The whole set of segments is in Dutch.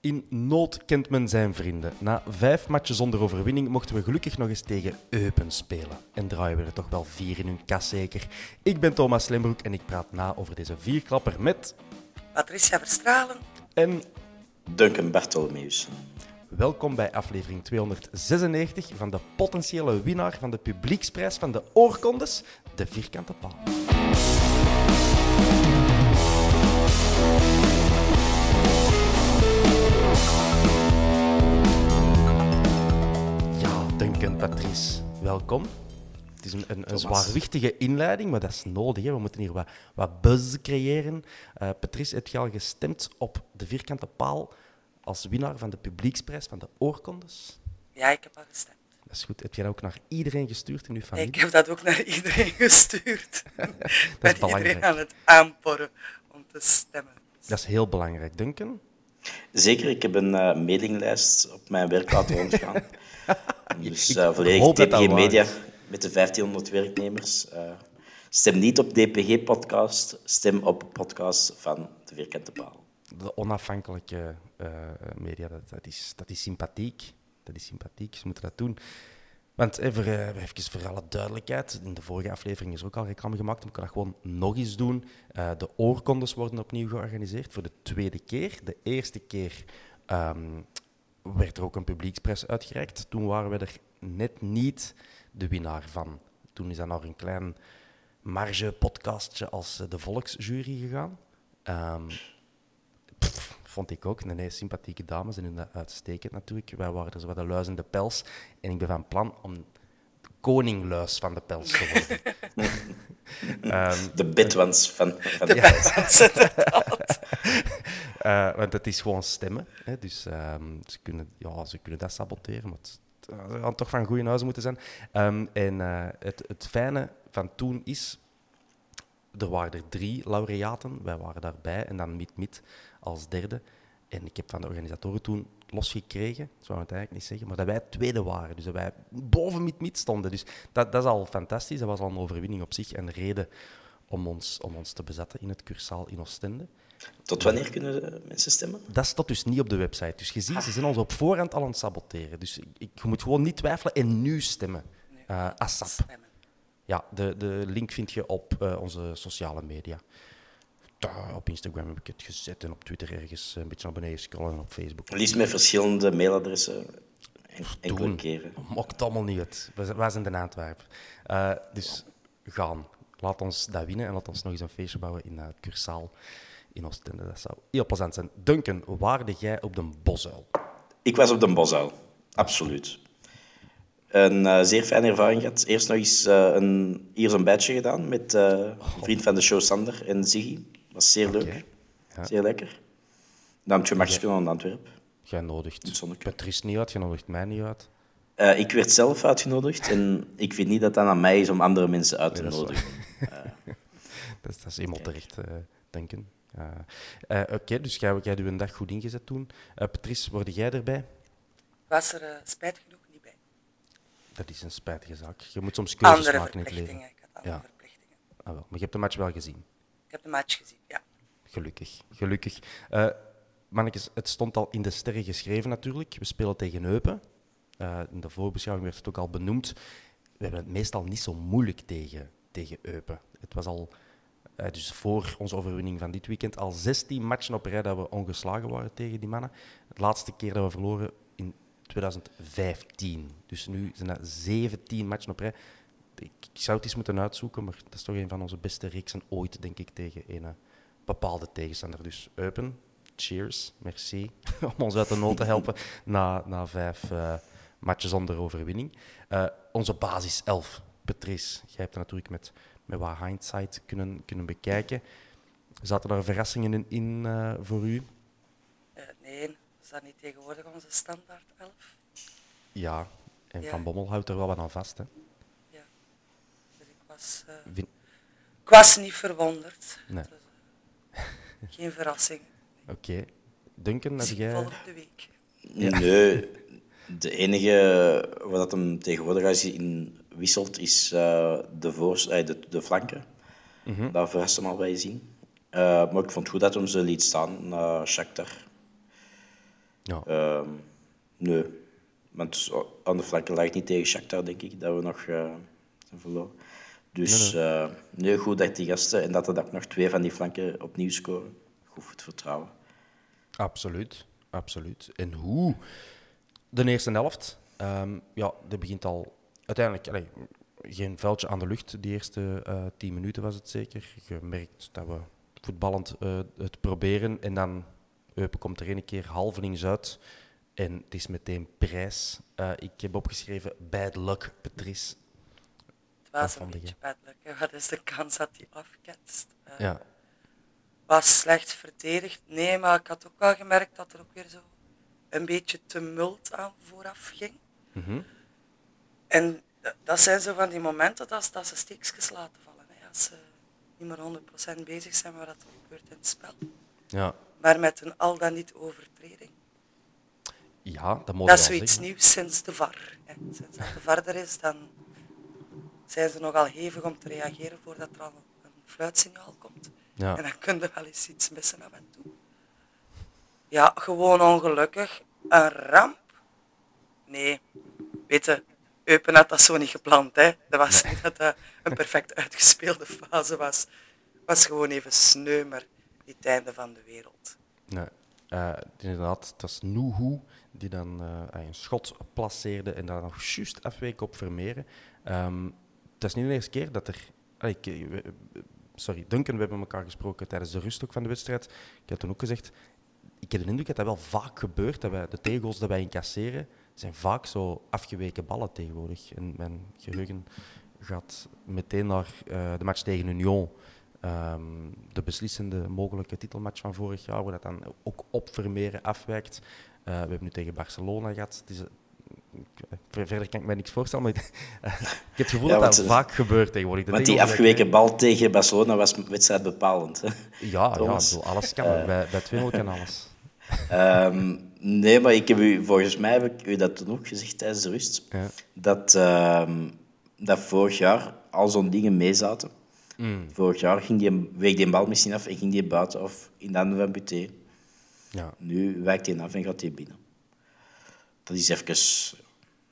In nood kent men zijn vrienden. Na vijf matchen zonder overwinning mochten we gelukkig nog eens tegen Eupen spelen. En draaien we er toch wel vier in hun kas zeker. Ik ben Thomas Lembroek en ik praat na over deze vierklapper met... Patricia Verstralen. En Duncan Bartolomeus. welkom bij aflevering 296 van de potentiële winnaar van de publieksprijs van de oorkondes, de Vierkante Paal. Duncan Patrice, welkom. Het is een, een, een zwaarwichtige inleiding, maar dat is nodig. Hè. We moeten hier wat, wat buzz creëren. Eh, Patrice, heb je al gestemd op de vierkante paal als winnaar van de publieksprijs van de oorkondes? Ja, ik heb al gestemd. Dat is goed. Heb je dat ook naar iedereen gestuurd in uw familie? Ik heb dat ook naar iedereen gestuurd. Ik ben iedereen belangrijk. aan het aanporren om te stemmen. Dat is heel belangrijk, Duncan. Zeker, ik heb een eh, mailinglijst op mijn werk laten rondgaan. dus eh volledig DPG Media met de 1500 werknemers. Eh, stem niet op DPG-podcast, stem op podcast van de Vierkante Paal. De onafhankelijke eh, media, dat, dat, is, dat is sympathiek. Dat is sympathiek, ze moeten dat doen. Want even, even voor alle duidelijkheid, in de vorige aflevering is ook al reclame gemaakt, maar ik kan dat gewoon nog eens doen. De oorkondes worden opnieuw georganiseerd voor de tweede keer. De eerste keer ehm, werd er ook een publieksprijs uitgereikt. Toen waren we er net niet de winnaar van. Toen is dat naar een klein marge-podcastje als eh, de Volksjury gegaan. Ehm, pff, vond ik ook. Nee, nee, sympathieke dames en hun uitstekend natuurlijk. Wij waren er zo wat de luis in de pels. En ik ben van plan om de koningluis van de pels te worden. Ehm, De bedwans van, van de eh, want het is gewoon stemmen. Hè, dus ehm, ze, kunnen, ja, ze kunnen dat saboteren, maar het, het gaan toch van goede huizen moeten zijn. Ehm, en eh, het, het fijne van toen is, er waren er drie laureaten, wij waren daarbij, en dan Mid-Mid als derde. En ik heb van de organisatoren toen losgekregen, zou ik het eigenlijk niet zeggen, maar dat wij tweede waren. Dus dat wij boven Mid-Mid stonden. Dus dat, dat is al fantastisch, dat was al een overwinning op zich en reden om ons, om ons te bezetten in het cursaal in Oostende. Tot wanneer kunnen mensen stemmen? Dat staat dus niet op de website. Dus je ziet, ze zijn ons op voorhand al aan het saboteren. Dus ik, je moet gewoon niet twijfelen en nu stemmen. Eh ASAP. Stemmen. Ja, de, de link vind je op eh, onze sociale media. Daar, op Instagram heb ik het gezet en op Twitter ergens een beetje naar beneden scrollen en op Facebook. Liefst met verschillende mailadressen. En, enkele keren. Het allemaal niet uit. Wij zijn- de Antwerpen. Eh, dus gaan. Laat ons dat winnen en laat ons nog eens een feestje bouwen in het Cursaal in Oostende. Dat zou heel plezant zijn. Duncan, waarde jij op de Bosuil? Ik was op de Bosuil, absoluut. Een eh, zeer fijne ervaring gehad. Eerst nog eens eh, een, hier zo'n badge gedaan met eh, een vriend van de show Sander en Ziggy. was zeer leuk. Ja. zeer lekker. Dan heb je gedaan in Antwerpen. Jij nodigt. Patrice niet uit, jij nodigt mij niet uit. Ik werd zelf uitgenodigd en ik vind niet dat dat aan mij is om andere mensen uit te Nee, dat is nodigen. Dat is, dat is eenmaal terecht, eh, denken. Uh, uh, Oké, dus jij, jij een dag goed ingezet toen. Uh, Patrice, word jij erbij? Was er spijt genoeg niet bij. Dat is een spijtige zaak. Je moet soms keuzes andere maken in het leven. Ik had andere Ja. verplichtingen. Ah, wel. Maar je hebt de match wel gezien. Ik heb de match gezien, ja. Gelukkig, gelukkig. Eh mannetjes, het stond al in de sterren geschreven natuurlijk. We spelen tegen Eupen. Eh, in de voorbeschouwing werd het ook al benoemd. We hebben het meestal niet zo moeilijk tegen, tegen Eupen. Het was al, eh, dus voor onze overwinning van dit weekend, al 16 matchen op rij dat we ongeslagen waren tegen die mannen. De laatste keer dat we verloren in 2015. Dus nu zijn dat 17 matchen op rij. Ik, zou het eens moeten uitzoeken, maar dat is toch een van onze beste reeksen ooit, denk ik, tegen een eh, bepaalde tegenstander. Dus Eupen, cheers, merci om ons uit de nood te helpen na, na vijf matches zonder overwinning. Onze basis 11, Patrice, jij hebt dat natuurlijk met, met wat hindsight kunnen, kunnen bekijken. Zaten er verrassingen in, in eh, voor u? Eh, nee, is dat niet tegenwoordig onze standaard 11? Ja, en Ja. Van Bommel houdt er wel wat aan vast. Hè. Ja. Dus ik was, eh, Vin- ik was niet verwonderd. Nee. Geen verrassing. Oké. Duncan, heb Zie jij... volgende week. Nee, de enige wat dat hem tegenwoordig als hij in wisselt is eh, de, voor, eh, de, de flanken. Dat verrast hem al bij zien. Eh, maar ik vond het goed dat hij ze liet staan naar Shakhtar. Ja. Ehm, nee, want aan de flanken lag niet tegen Shakhtar, denk ik, dat we nog zijn verloren. Dus nee, nee, goed dat die gasten en dat er ook nog twee van die flanken opnieuw scoren. Goed voor het vertrouwen. Absoluut, absoluut. En hoe? De eerste helft, ehm, ja, dat begint al uiteindelijk. allee, geen veldje aan de lucht, die eerste eh tien minuten was het zeker. Je merkt dat we voetballend eh, het proberen en dan Eupen komt er een keer halvelings uit. En het is meteen prijs. Eh, ik heb opgeschreven bad luck, Patrice. Het was een beetje bedelijk. hè. Wat is de kans dat hij afketst? Ja, Was slecht verdedigd. Nee, maar ik had ook wel gemerkt dat er ook weer zo een beetje tumult aan vooraf ging. Mhm. En dat zijn zo van die momenten dat, dat ze steekjes laten vallen. Hè. Als ze niet meer 100% bezig zijn met wat er gebeurt in het spel. ja. Maar met een al dan niet overtreding. ja dat moet Dat is zoiets zeggen. nieuws sinds de VAR. Hè. Sinds dat de VAR er is, dan zijn ze nogal hevig om te reageren voordat er al een fluitsignaal komt. Ja. En dan kun je wel eens iets missen af en toe. Ja, gewoon ongelukkig. Een ramp? Nee. Weet je, Eupen had dat zo niet gepland. Hè. Dat was niet dat dat een perfect uitgespeelde fase was. Het was gewoon even sneu, maar niet het einde van de wereld. Nee. Eh, inderdaad, het was Nuhu die dan eh, een schot placeerde en daar nog juist afweek op Vermeeren. Ehm, het is niet de eerste keer dat er... ik, eh, sorry, Duncan, we hebben elkaar gesproken tijdens de rust ook van de wedstrijd. Ik had toen ook gezegd, ik heb de indruk dat dat wel vaak gebeurt, dat wij, de tegengoals dat wij incasseren, zijn vaak zo afgeweken ballen tegenwoordig. En mijn geheugen gaat meteen naar eh, de match tegen Union. Ehm, de beslissende mogelijke titelmatch van vorig jaar, waar dat dan ook op Vermeeren afwijkt. Eh, we hebben nu tegen Barcelona gehad. Het is, eh, verder kan ik mij niks voorstellen, maar ik, ik heb het gevoel Ja, dat dat vaak gebeurt tegenwoordig. Want die afgeweken bal tegen Barcelona was wedstrijd bepalend. Hè. ik- Ja, ja bedoel, alles kan. bij, bij 2-0 kan alles. Ehm, nee, maar ik heb u, volgens mij heb ik u dat toen ook gezegd tijdens de rust. Ja. Dat, ehm, dat vorig jaar al zo'n dingen meezaten. Mm. Vorig jaar ging die, week die bal misschien af en ging die buiten of in de handen van Buté. Ja. Nu wijkt hij af en gaat hij binnen. Dat is even,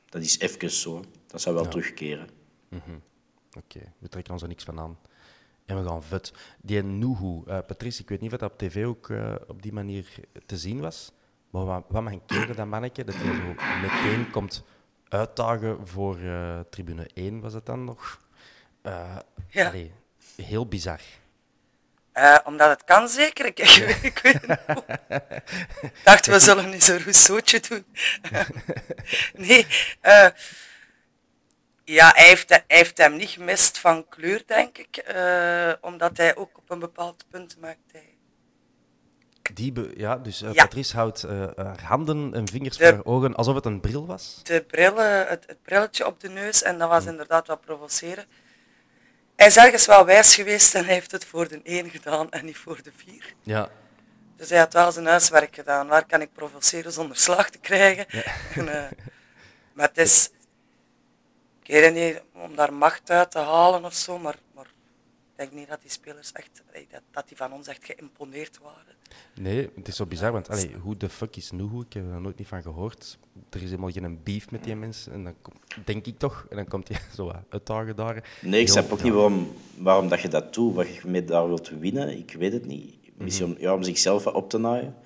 dat is even zo. Dat zou wel terugkeren. Oké, we trekken ons er niks van aan. En we gaan vet. Die Nuhu, eh Patrice, ik weet niet of dat op tv ook eh, op die manier te zien was. Maar wat, wat keren, dat manneke, dat hij zo meteen komt uitdagen voor eh, tribune 1, was het dan nog? Ja. allee, heel bizar. Omdat het kan zeker. Ik, ik weet het niet. Ik dacht, we zullen eens een Rousseautje doen. nee. Ja, hij heeft, hij heeft hem niet gemist van kleur, denk ik. eh, omdat hij ook op een bepaald punt maakt. Hij. Die be- ja, dus eh, Ja. Patrice houdt eh, haar handen en vingers De- voor haar ogen alsof het een bril was. De brillen, het, het brilletje op de neus, en dat was inderdaad wat provoceren. hij is ergens wel wijs geweest en hij heeft het voor de één gedaan en niet voor de vier. Ja, Dus hij had wel zijn huiswerk gedaan. Waar kan ik provoceren zonder slag te krijgen? En, maar het is... Ik weet het niet om daar macht uit te halen of zo, maar, maar ik denk niet dat die spelers echt... Dat, dat die van ons echt geïmponeerd waren. nee, het is zo bizar, want allee, hoe de fuck is Nuhu? Ik heb er nooit niet van gehoord. Er is helemaal geen beef met die mensen. En dan kom- denk ik toch, en dan komt hij zo uitdagen daar. Nee, ik snap ook niet waarom, waarom dat je dat doet, wat je mee daar wilt winnen. Ik weet het niet. Misschien om, ja, om zichzelf op te naaien.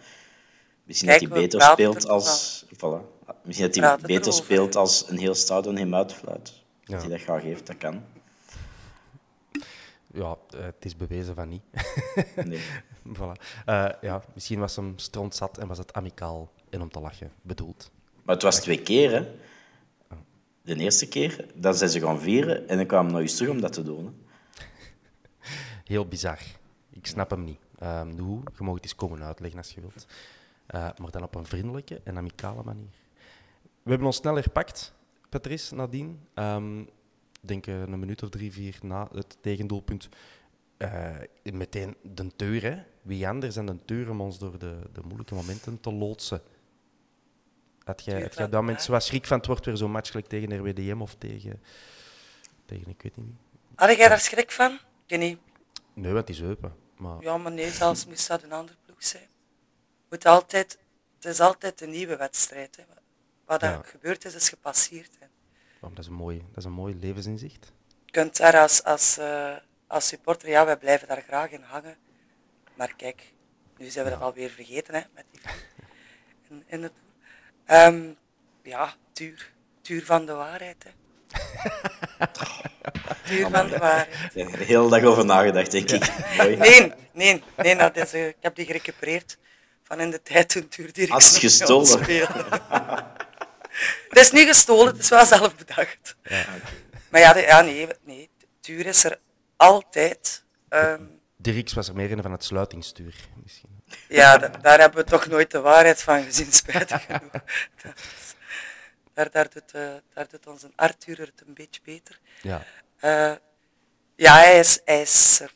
Misschien Kijk, dat hij beter speelt als... Voilà. Misschien dat hij beter erover. speelt als een heel stadion hem uitfluit. Ja. Dat hij dat graag heeft, dat kan. Ja, eh, het is bewezen van niet. Nee. voilà. Eh, ja, misschien was hem stront zat en was het amicaal en om te lachen bedoeld. Maar het was twee keer, hè. De eerste keer, dan zijn ze gaan vieren en dan kwamen ze nog eens terug om dat te doen. Hè. Heel bizar. Ik snap hem niet. Ehm hoe? Je mag het eens komen uitleggen als je wilt. Eh, maar dan op een vriendelijke en amicale manier. We hebben ons snel herpakt, Patrice, nadien. Ik denk eh, een minuut of drie, vier na het tegendoelpunt. eh, meteen de teur, hè. Wie anders dan de teur om ons door de, de moeilijke momenten te loodsen. Had jij, had jij dat moment zo schrik van het wordt weer zo'n match gelijk tegen RWDM of tegen, tegen ik weet niet wie? Had jij daar schrik van? Ik niet. Nee, want die is open. Maar Ja, maar nee, zelfs moest dat een andere ploeg zijn. Moet altijd, het is altijd een nieuwe wedstrijd. Hè. Wat er Ja. gebeurd is, is gepasseerd. Hè. Oh, dat, is een mooi, dat is een mooi levensinzicht. Je kunt daar als, als, eh, als supporter, ja, wij blijven daar graag in hangen. Maar kijk, nu zijn we dat alweer vergeten, hè, met die in, in het. Ehm, ja, tuur. Tuur van de waarheid, hè. tuur van de waarheid. Ja, de hele dag over nagedacht, denk ik. Nee, nee, nee, dat is, eh, ik heb die gerecupereerd van in de tijd toen Tuur direct Als gestolen. Het is niet gestolen, het is wel zelf bedacht. Maar ja, de- ja nee, nee, Tuur is er altijd. Ehm, Dirks was er meer in van het sluitingstuur. Misschien. ja, da- daar hebben we toch nooit de waarheid van gezien, spijtig genoeg. Is- Daar, daar, doet, eh, daar doet onze Arthur het een beetje beter. Ja. Eh, ja, hij is, hij is er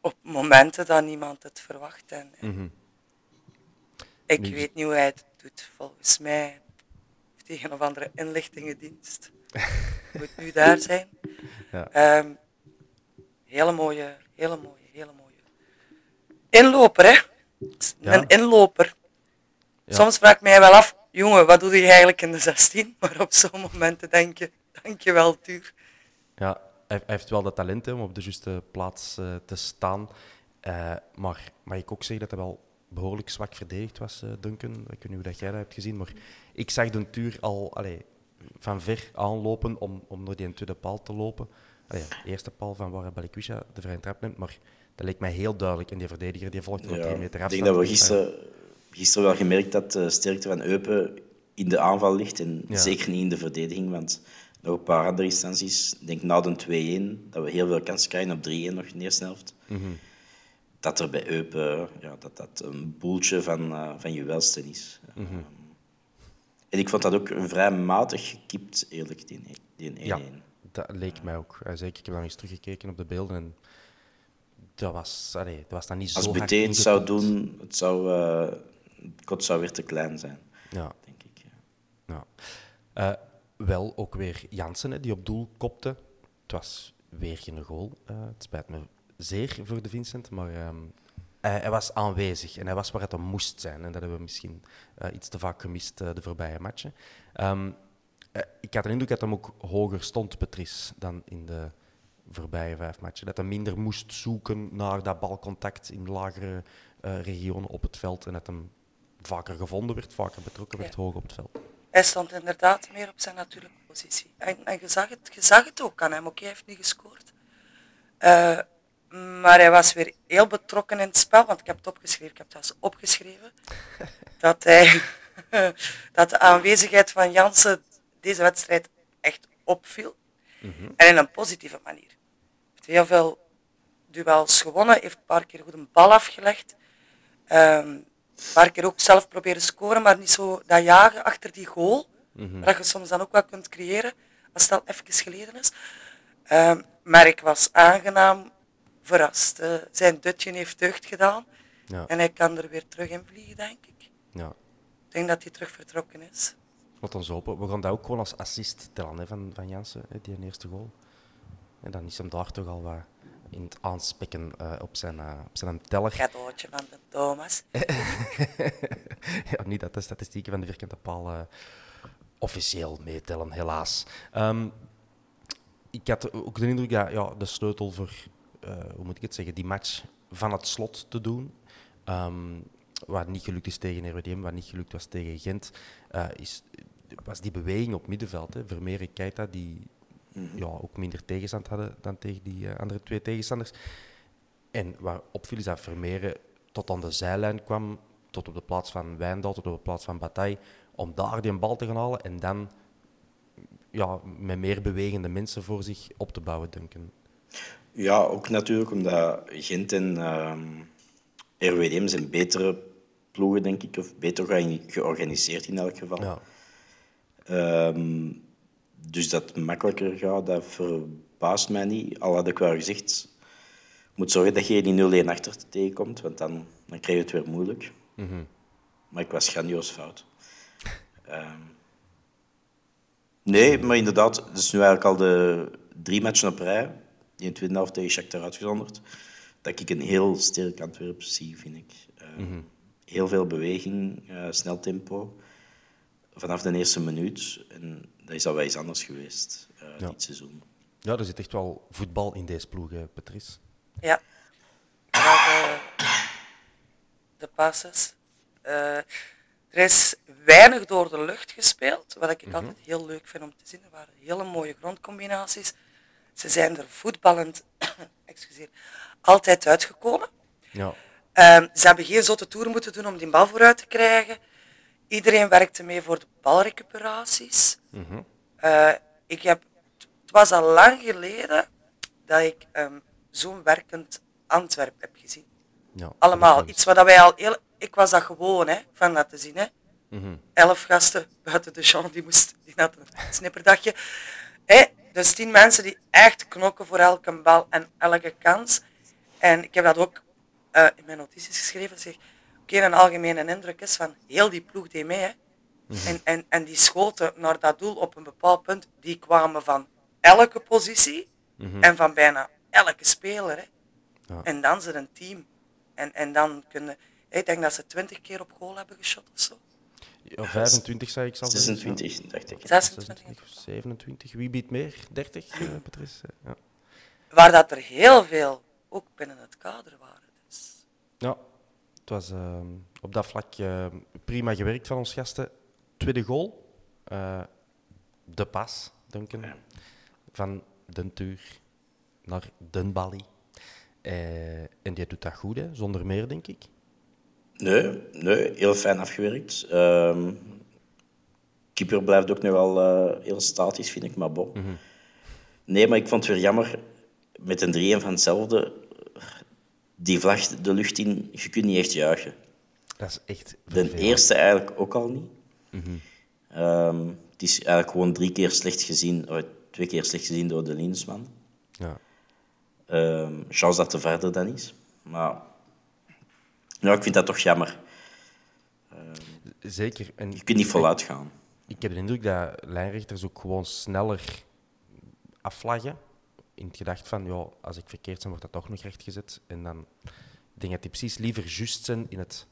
op momenten dat niemand het verwacht. En, en Ik Nu- weet niet hoe hij het doet. Volgens mij hij een of andere inlichtingendienst. Moet nu daar zijn. Ja. Ehm, hele mooie, hele mooie, hele mooie. Inloper, hè? Ja. Een inloper. Ja. Soms vraag ik mij wel af, jongen, wat doe je eigenlijk in de 16? Maar op zo'n momenten denk je, dankjewel, Tuur. Ja, hij, heeft wel dat talent hè, om op de juiste plaats eh, te staan. Eh, maar mag ik ook zeggen dat hij wel behoorlijk zwak verdedigd was, eh, Duncan? Ik weet niet hoe dat jij dat hebt gezien, maar ik zag de Tuur al allee, van ver aanlopen om, om naar die tweede paal te lopen. Allee, de eerste paal van waar Balikwisha de vrije trap neemt, maar dat leek mij heel duidelijk. En die verdediger die volgde op Ja, drie meter ik afstand. denk dat we gisteren, gisteren wel gemerkt dat de sterkte van Eupen in de aanval ligt en Ja. zeker niet in de verdediging, want nog een paar andere instanties, ik denk na de 2-1, dat we heel veel kansen krijgen op 3-1 nog in de eerste helft. Mhm. Dat er bij Eupen ja, dat dat een boeltje van, eh van juwelsten is. Mhm. Ehm, en ik vond dat ook vrij matig gekipt, eerlijk, die 1-1. Die 1-1. Ja, dat leek mij ook. Zeker, ik heb dan eens teruggekeken op de beelden en dat was, allee, dat was dan niet Als zo hard Buté het zou doen, het zou, eh, het kot zou weer te klein zijn, Ja, denk ik. Ja. ja. Eh, wel ook weer Jansen die op doel kopte. Het was weer geen goal. Eh, het spijt me zeer voor de Vincent, maar ehm, hij, hij was aanwezig en hij was waar het hem moest zijn. En dat hebben we misschien eh, iets te vaak gemist eh, de voorbije matchen. Ehm, eh, ik had de indruk dat hij ook hoger stond, Patrice, dan in de voorbije vijf matchen. Dat hij minder moest zoeken naar dat balcontact in lagere regionen op het veld en dat hem vaker gevonden werd, vaker betrokken werd, Ja. hoog op het veld. Hij stond inderdaad meer op zijn natuurlijke positie. En, en je, zag het, je zag het ook aan hem. Oké, hij heeft niet gescoord. Maar hij was weer heel betrokken in het spel, want ik heb het opgeschreven. Ik heb het zelfs opgeschreven. dat, hij, dat de aanwezigheid van Jansen deze wedstrijd echt opviel. En in een positieve manier. Hij heeft heel veel duels gewonnen, heeft een paar keer goed een bal afgelegd. Ehm, een paar keer ook zelf proberen scoren, maar niet zo dat jagen achter die goal. Dat je soms dan ook wel kunt creëren, als het al even geleden is. Ehm, maar ik was aangenaam verrast. Eh, zijn dutje heeft deugd gedaan. Ja. En hij kan er weer terug in vliegen, denk ik. ja. Ik denk dat hij terug vertrokken is. Laat ons hopen. We gaan dat ook gewoon als assist tellen hè, van, van Jansen, hè, die eerste goal. En dan is hem daar toch al wat in het aanspekken eh, op, zijn, eh, op zijn teller. Cadeautje van de Thomas. ja, niet dat de statistieken van de vierkante paal officieel meetellen, helaas. Ehm, ik had ook de indruk dat ja, de sleutel voor, hoe moet ik het zeggen, die match van het slot te doen. ehm, wat niet gelukt is tegen RWDM, wat niet gelukt was tegen Gent, eh, is, was die beweging op middenveld. Hè. Vermeer en Keita, die ja, ook minder tegenstand hadden dan tegen die eh, andere twee tegenstanders. En wat opviel is dat Vermeeren tot aan de zijlijn kwam, tot op de plaats van Wijndal, tot op de plaats van Bataille, om daar die bal te gaan halen en dan ja, met meer bewegende mensen voor zich op te bouwen, denken. Ja, ook natuurlijk omdat Gent en ehm, RWDM zijn betere ploegen, denk ik, of beter georgani- georganiseerd in elk geval. Ja. Ehm, dus dat makkelijker gaat, dat verbaast mij niet. Al had ik wel gezegd, je moet zorgen dat je die 0-1 achter tegenkomt, want dan, dan krijg je het weer moeilijk. Maar ik was grandioos fout. Ehm, nee, maar inderdaad, het is nu eigenlijk al de drie matchen op rij, in de tweede helft tegen Shakhtar uitgezonderd, dat ik een heel sterk Antwerp zie, vind ik. Ehm, Heel veel beweging, eh, snel tempo, vanaf de eerste minuut. En dat is al wel iets anders geweest eh, Ja. dit seizoen. ja, er zit echt wel voetbal in deze ploeg, hè, Patrice. Ja. De, de passes. Eh, er is weinig door de lucht gespeeld, wat ik altijd heel leuk vind om te zien. Er waren hele mooie grondcombinaties. Ze zijn er voetballend excuseer, altijd uitgekomen. Ja, Ehm, ze hebben geen zotte toer moeten doen om die bal vooruit te krijgen. Iedereen werkte mee voor de balrecuperaties. Eh, ik heb, het was al lang geleden dat ik ehm, zo'n werkend Antwerp heb gezien. ja. Allemaal. Iets wat wij al heel... Ik was dat gewoon, hè, van dat te zien. Hè. Elf gasten buiten de Jean, die, moest, die had een snipperdagje. Hè, dus tien mensen die echt knokken voor elke bal en elke kans. En ik heb dat ook eh, in mijn notities geschreven. Zeg, Oké, een algemene indruk is van heel die ploeg deed mee. Hè. En, en, en die schoten naar dat doel op een bepaald punt, die kwamen van elke positie en van bijna elke speler. Hè. Ja. En dan ze een team. En, en dan kunnen... Ik denk dat ze twintig keer op goal hebben geschot of zo. Ja, 25 zei ik zelf. 26, dacht ik. 26. 26 of 27. Wie biedt meer? 30, eh, Patrice? Ja. Waar dat er heel veel ook binnen het kader waren. Dus. Ja, het was ehm, op dat vlak eh, prima gewerkt van ons gasten. Tweede goal, eh, de pas, Duncan, van Den Tuur naar Den Bali. Eh, en die doet dat goed, hè, zonder meer, denk ik. Nee, nee, heel fijn afgewerkt. Ehm keeper blijft ook nogal eh heel statisch, vind ik, maar bon. Nee, maar ik vond het weer jammer, met een 3 van hetzelfde, die vlag de lucht in, je kunt niet echt juichen. Dat is echt De vervelend. eerste eigenlijk ook al niet. Ehm, het is eigenlijk gewoon drie keer slecht gezien, oh, twee keer slecht gezien door de Linsman. Ja. Ehm chance dat het verder dan is. Maar ja, ik vind dat toch jammer. Zeker. En Je kunt niet voluit gaan. Ik heb de indruk dat lijnrechters ook gewoon sneller afvlaggen. In het gedacht van, ja, als ik verkeerd ben, wordt dat toch nog rechtgezet. En dan ik denk dat die precies liever juist zijn in het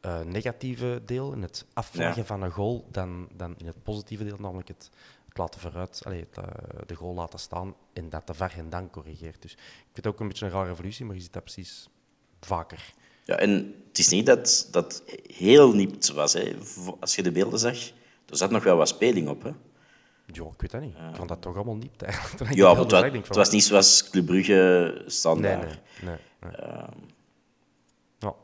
eh, negatieve deel, in het afvlaggen Ja. van een goal, dan, dan in het positieve deel, namelijk het, het laten vooruit, allee, het, eh, de goal laten staan en dat de VAR hen dan corrigeert. Dus ik vind het ook een beetje een rare revolutie, maar je ziet dat precies vaker. Ja, en het is niet dat dat heel nipt was. Hè. Als je de beelden zag, er zat nog wel wat speling op. Hè. Ja, ik weet dat niet. Ik vond dat toch allemaal niet eigenlijk. Ja, maar het was, het niet zoals Club Brugge Nee, standaard. nee, nee. nee. Ja.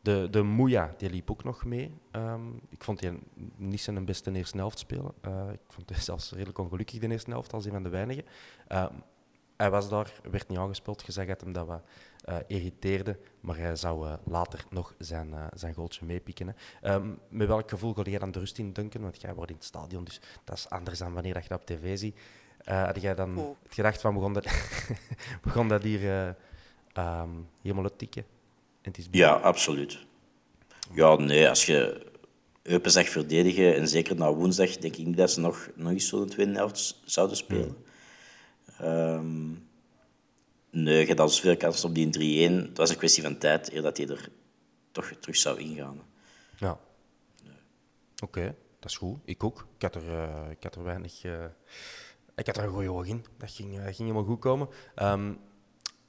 De, de Moeja, die liep ook nog mee. Ehm, ik vond die niet zijn beste eerste helft spelen. Eh, ik vond hij zelfs redelijk ongelukkig de eerste helft, als een van de weinigen. Ehm, hij was daar, werd niet aangespeeld. Je zag dat hem dat wat eh, irriteerde, maar hij zou eh, later nog zijn, eh, zijn goaltje meepikken. hè. Ehm, met welk gevoel ga jij dan de rust in dunken? Want jij wordt in het stadion, dus dat is anders dan wanneer dat je dat op tv ziet. Eh, had jij dan Oeh. het gedacht van, begon dat, begon dat hier eh, ehm, helemaal tikken? En het is Ja, absoluut. Ja, nee, als je Eupen zegt verdedigen, en zeker na woensdag, denk ik niet dat ze nog, nog eens zo'n tweede helft zouden spelen. Ehm, nee, je had al zoveel kansen op die 3-1. Het was een kwestie van tijd eer dat hij er toch terug zou ingaan. Ja. Oké, dat is goed. Ik ook. Ik had er, eh, ik had er weinig... eh, ik had er een goede oog in. Dat ging, eh, ging helemaal goed komen. Ehm,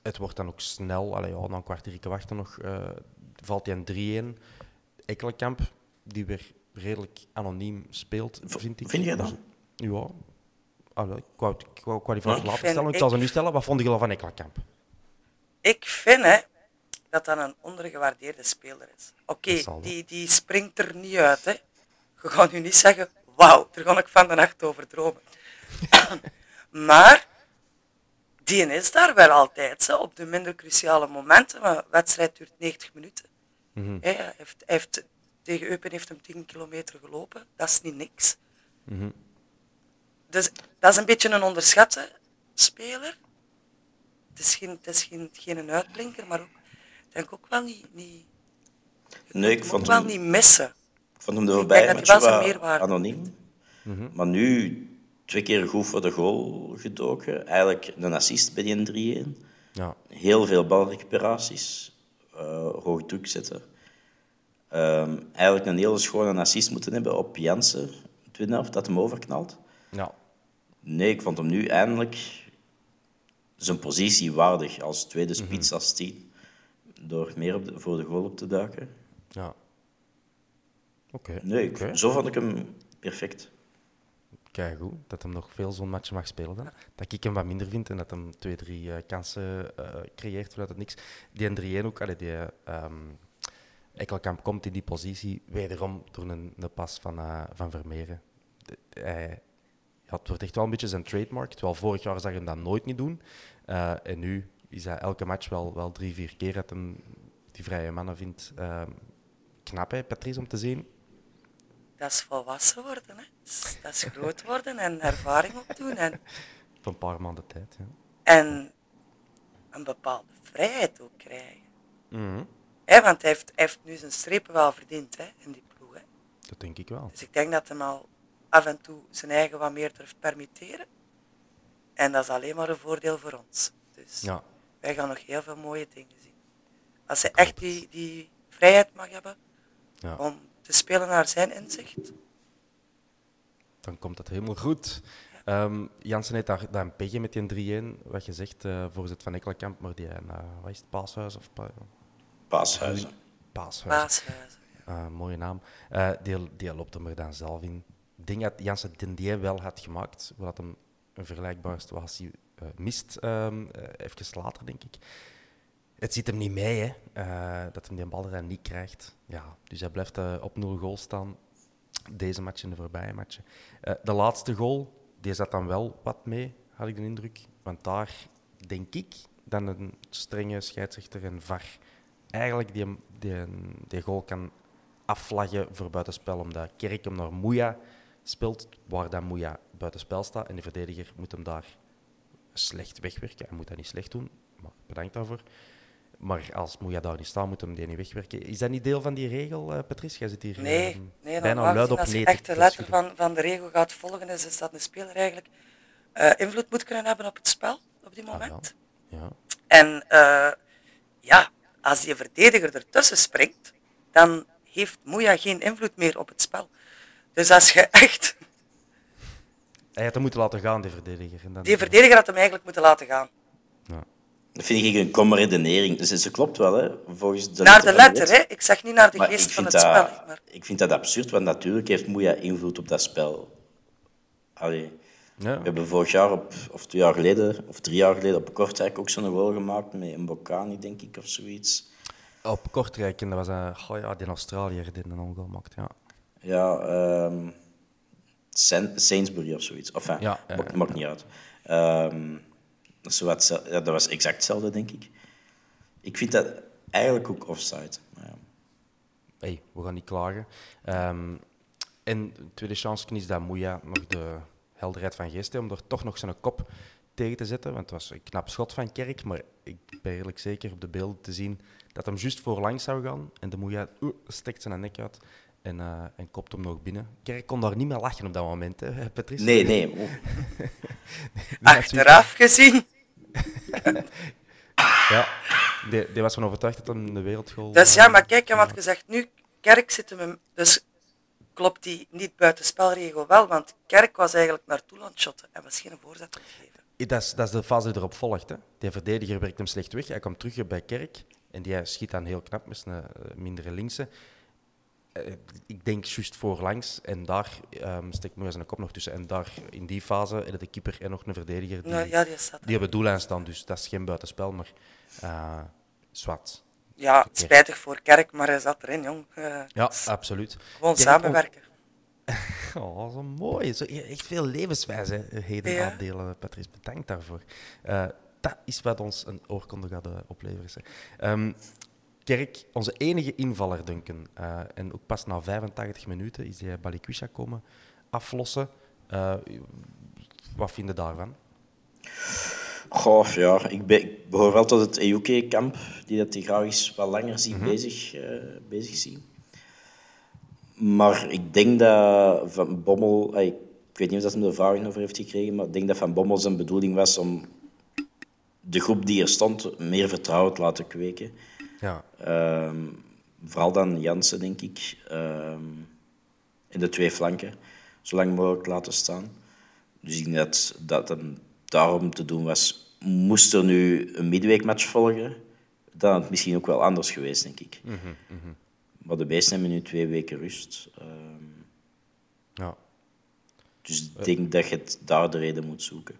het wordt dan ook snel, allee, ja, na een kwartiertje wachten nog, valt hij een 3-1. Ekkelenkamp, die weer redelijk anoniem speelt, vind ik. vind jij dat? Ja. Allee, ik wou, ik wou, ik wou die vraag Vind stellen. Ik zal ze nu stellen. Wat vond je al van Ekkelenkamp? Ik vind hè, dat dat een ondergewaardeerde speler is. Oké, die, die springt er niet uit. Hè. Je gaat nu niet zeggen, wauw, daar ga ik van de nacht over dromen. maar die is daar wel altijd, hè, op de minder cruciale momenten. Maar de wedstrijd duurt 90 minuten. Mhm. Hij heeft, hij heeft, tegen Eupen heeft hem 10 kilometer gelopen. Dat is niet niks. Mhm. Dus dat is een beetje een onderschatte speler. Het is geen, het is geen, geen uitblinker, maar ook, ik denk ook wel niet, niet, je Nee, ik hem vond wel hem- niet missen. Ik vond hem de voorbije match wel anoniem. Maar nu twee keer goed voor de goal gedoken. Eigenlijk een assist bij die 3-1. Ja. Heel veel balrecuperaties. eh hoog druk zetten. Ehm, eigenlijk een hele schone assist moeten hebben op Jansen. de Tweede helft, dat hem overknalt. Ja. Nee, ik vond hem nu eindelijk zijn positie waardig als tweede Mhm. spits als tien. Door meer op de- voor de goal op te duiken. Ja. Oké. Nee, ik- zo vond ik hem perfect. Kijk goed, dat hem nog veel zo'n match mag spelen dan. Dat ik hem wat minder vind en dat hem twee, drie eh, kansen eh, creëert vanuit het niks. Die en 3-1 ook, allee, die ehm Ekkelkamp komt in die positie wederom door een, een pas van, eh, van Vermeeren. De- hij, ja, het wordt echt wel een beetje zijn trademark. Terwijl vorig jaar zag je hem dat nooit niet doen. Eh, en nu is hij elke match wel, wel drie, vier keer dat hem die vrije mannen vindt. Ehm, knap, hè, Patrice, om te zien. Dat is volwassen worden. Hè. Dat is- Dat is groot worden en ervaring opdoen. En, Op een paar maanden tijd. Ja. en een bepaalde vrijheid ook krijgen. Hè, want hij heeft, hij heeft nu zijn strepen wel verdiend hè, in die ploeg. Hè. Dat denk ik wel. Dus ik denk dat hij al af en toe zijn eigen wat meer durft permitteren. En dat is alleen maar een voordeel voor ons. Dus Ja. wij gaan nog heel veel mooie dingen zien. Als hij echt die, die vrijheid mag hebben Ja. om te spelen naar zijn inzicht. Dan komt het helemaal goed. Ehm Jansen heeft daar, daar een pegje met die 3-1, wat je zegt, eh voorzet van Ekkelenkamp, maar die, uh, wat is het, Paashuis of pa Paashuizen. Paashuis? Paashuizen. Ah, mooie naam. Eh, die, die loopt hem er dan zelf in. Denk dat Jansen den die wel had gemaakt, wat hem een vergelijkbare situatie eh, mist, ehm eh, even later, denk ik. Het zit hem niet mee, hè, eh, dat hij die bal er dan niet krijgt. Ja, dus hij blijft op 0 goal staan. Deze match en de voorbije matchen. Eh, de laatste goal, die zat dan wel wat mee, had ik de indruk. Want daar denk ik dat een strenge scheidsrechter en VAR eigenlijk die, die, die goal kan afvlaggen voor buitenspel, omdat Kerk hem naar Moeja speelt, waar dan Moeja buitenspel staat. En de verdediger moet hem daar slecht wegwerken. Hij moet dat niet slecht doen, maar bedankt daarvoor. Maar als Moeja daar niet staat, moet hem die niet wegwerken. Is dat niet deel van die regel, eh, Patrice? Jij zit hier Nee, eh, nee bijna luid op als je echt de te letter van, van de regel gaat volgen, is, is dat een speler eigenlijk eh, invloed moet kunnen hebben op het spel op die Ah, moment. Ja. En ja, als die verdediger ertussen springt, dan heeft Moeja geen invloed meer op het spel. Dus als je echt... Hij had hem moeten laten gaan, die verdediger. En dan, Die verdediger had hem eigenlijk moeten laten gaan. Ja. Dat vind ik een komme redenering. Dus ze klopt wel, hè. Volgens de Naar de letter, hè. Ik zeg niet naar de Maar geest van het dat, spel. Maar ik vind dat absurd, want natuurlijk heeft Moeja invloed op dat spel. Allee, Ja. we hebben vorig jaar, op, of twee jaar geleden, of drie jaar geleden, op Kortrijk ook zo'n goal gemaakt met een Bocani, denk ik, of zoiets. Op Kortrijk, en dat was een, oh ja, die Australiër die een ongoal maakt. Ja. Ja, ehm Sainsbury of zoiets. Enfin, Ja, ja, maakt, maakt niet uit. Zo zel- ja, dat was exact hetzelfde, denk ik. Ik vind dat eigenlijk ook offside. Maar ja. hey, we gaan niet klagen. Ehm, en de tweede chance is dat Moeja nog de, helderheid van geest om er toch nog zijn kop tegen te zetten. Want het was een knap schot van Kerk, maar ik ben redelijk zeker op de beelden te zien dat hem juist voorlangs zou gaan. En de Moeja stekt zijn nek uit en, uh, en kopt hem nog binnen. Kerk kon daar niet meer lachen op dat moment, hè, Patrice? Nee, nee. Achteraf gezien. ja, die, die was van overtuigd dat hem de wereldgoal... Dus ja, maar kijk, wat gezegd nu, Kerk zit hem... Dus klopt die niet buiten spelregel wel, want Kerk was eigenlijk naartoe aan het shotten en was geen voorzet gegeven. Dat is, dat is de fase die erop volgt. Hè. Die verdediger werkt hem slecht weg. Hij komt terug bij Kerk en die schiet dan heel knap met een mindere linkse. Ik denk juist voorlangs en daar um, steekt Moeja zijn kop nog tussen. En daar in die fase hebben de keeper en nog een verdediger die, nou, ja, die, hebben doellijn staan. Dus dat is geen buitenspel, maar uh, zwart. Ja, spijtig voor Kerk, maar hij zat erin, jong. Uh, ja, absoluut. Gewoon Kerk samenwerken. Oh, zo mooi. Zo, echt veel levenswijze heden ja. aandelen, Patrice. Bedankt daarvoor. Uh, dat is wat ons een oorkonde gaat opleveren. Um, Kerk, onze enige invaller, Duncan. Uh, en ook pas na 85 minuten is hij Balikwisha komen aflossen. wat vind je daarvan? Goh, ja, ik, ben, ik behoor wel tot het EUK-kamp, die dat die graag eens wat langer zien mm -hmm. bezig, uh, bezig zien. Maar ik denk dat Van Bommel... Ik weet niet of dat hij de vragen over heeft gekregen, maar ik denk dat Van Bommel zijn bedoeling was om de groep die er stond meer vertrouwen te laten kweken. Ja. Um, vooral dan Jansen, denk ik. Um, in de twee flanken. Zo lang mogelijk laten staan. Dus ik denk dat dat hem daarom te doen was. Moest er nu een midweekmatch volgen, dan had het misschien ook wel anders geweest, denk ik. Mm -hmm, mm -hmm. Maar de beesten hebben nu twee weken rust. Um, ja. Dus ik denk dat je het daar de reden moet zoeken.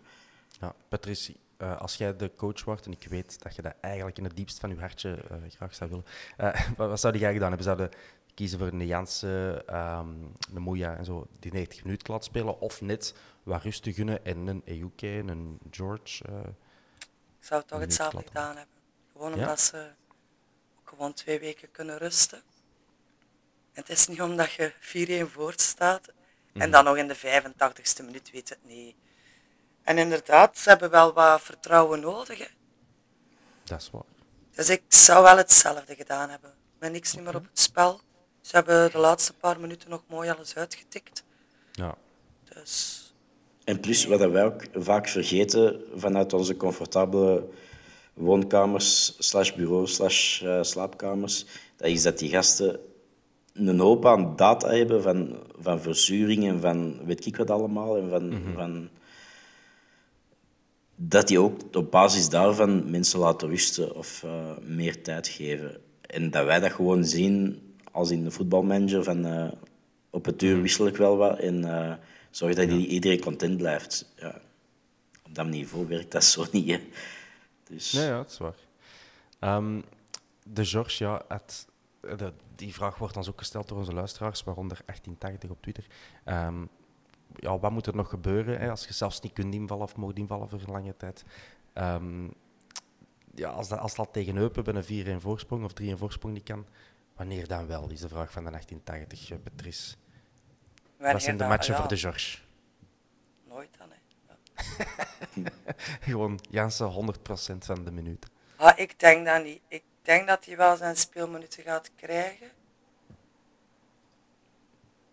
Ja, Patrice, uh, als jij de coach wordt, en ik weet dat je dat eigenlijk in het diepst van je hartje uh, graag zou willen, uh, wat, wat zou jij gedaan hebben? Zouden kiezen voor een Jansen, um, een Moeja en zo, die 90 minuten laten spelen, of net wat rust te gunnen en een Euke, een George? ik zou toch hetzelfde gedaan hebben. Gewoon omdat ja? ze ook gewoon twee weken kunnen rusten. Het is niet omdat je 4-1 voor staat en mm. dan nog in de 85ste minuut weet het niet. En inderdaad, ze hebben wel wat vertrouwen nodig. Hè. Dat is waar. Dus ik zou wel hetzelfde gedaan hebben. Met niks okay. meer op het spel. Ze hebben de laatste paar minuten nog mooi alles uitgetikt. Ja. Dus... En plus, wat wij ook vaak vergeten vanuit onze comfortabele woonkamers, slash bureaus, slash uh, slaapkamers, dat is dat die gasten een hoop aan data hebben van, van verzuring en van weet ik wat allemaal. En van, Mhm. mm -hmm. van, dat die ook op basis daarvan mensen laten rusten of uh, meer tijd geven. En dat wij dat gewoon zien als in de voetbalmanager van uh, op het uur wissel ik wel wat en uh, zorg dat ja. iedereen content blijft. Ja. Op dat niveau werkt dat zo niet. Hè. Dus... Nee, ja, dat is waar. Um, de George, ja, het, de, die vraag wordt ons ook gesteld door onze luisteraars, waaronder 1880 op Twitter. Um, ja, wat moet er nog gebeuren hè, als je zelfs niet kunt invallen of mocht invallen voor een lange tijd? Um, ja, als, dat, als dat tegen Eupen bij een 4-1 voorsprong of 3-1 voorsprong niet kan, wanneer dan wel, is de vraag van de 1880, uh, Patrice. Wanneer Wat zijn de matchen voor de George? Nooit dan, hè. Ja. Gewoon Jansen 100% van de minuten. Ah, ik denk dat niet. Ik denk dat hij wel zijn speelminuten gaat krijgen.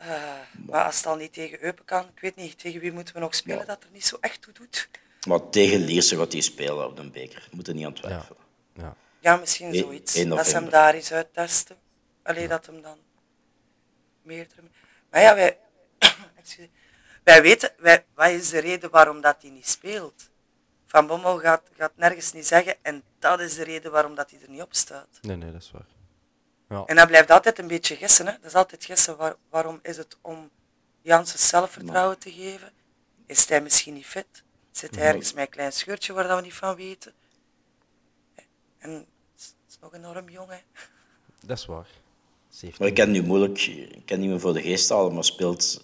Uh, maar als het al niet tegen Eupen kan, ik weet niet, tegen wie moeten we nog spelen ja. dat er niet zo echt toe doet. Maar tegen Lierse gaat hij spelen op de beker. Moet er niet aan twijfelen. Ja, ja. ja misschien zoiets. Dat ze hem daar eens uittesten. Alleen ja. dat hem dan meerdere... Maar ja, wij... wij weten... Wij, wat is de reden waarom dat hij niet speelt? Van Bommel gaat, gaat nergens niet zeggen en dat is de reden waarom dat hij er niet op staat. Nee, nee, dat is waar. Ja. En dat blijft altijd een beetje gissen. Hè? Dat is altijd gissen. Waar, waarom is het om Jansen zelfvertrouwen te geven? Is hij misschien niet fit? Zit hij ergens met een klein scheurtje waar we niet van weten? En het is nog enorm jong, hè? Dat is waar. Maar ik kan nu moeilijk, ik kan niet meer voor de geest halen, maar speelt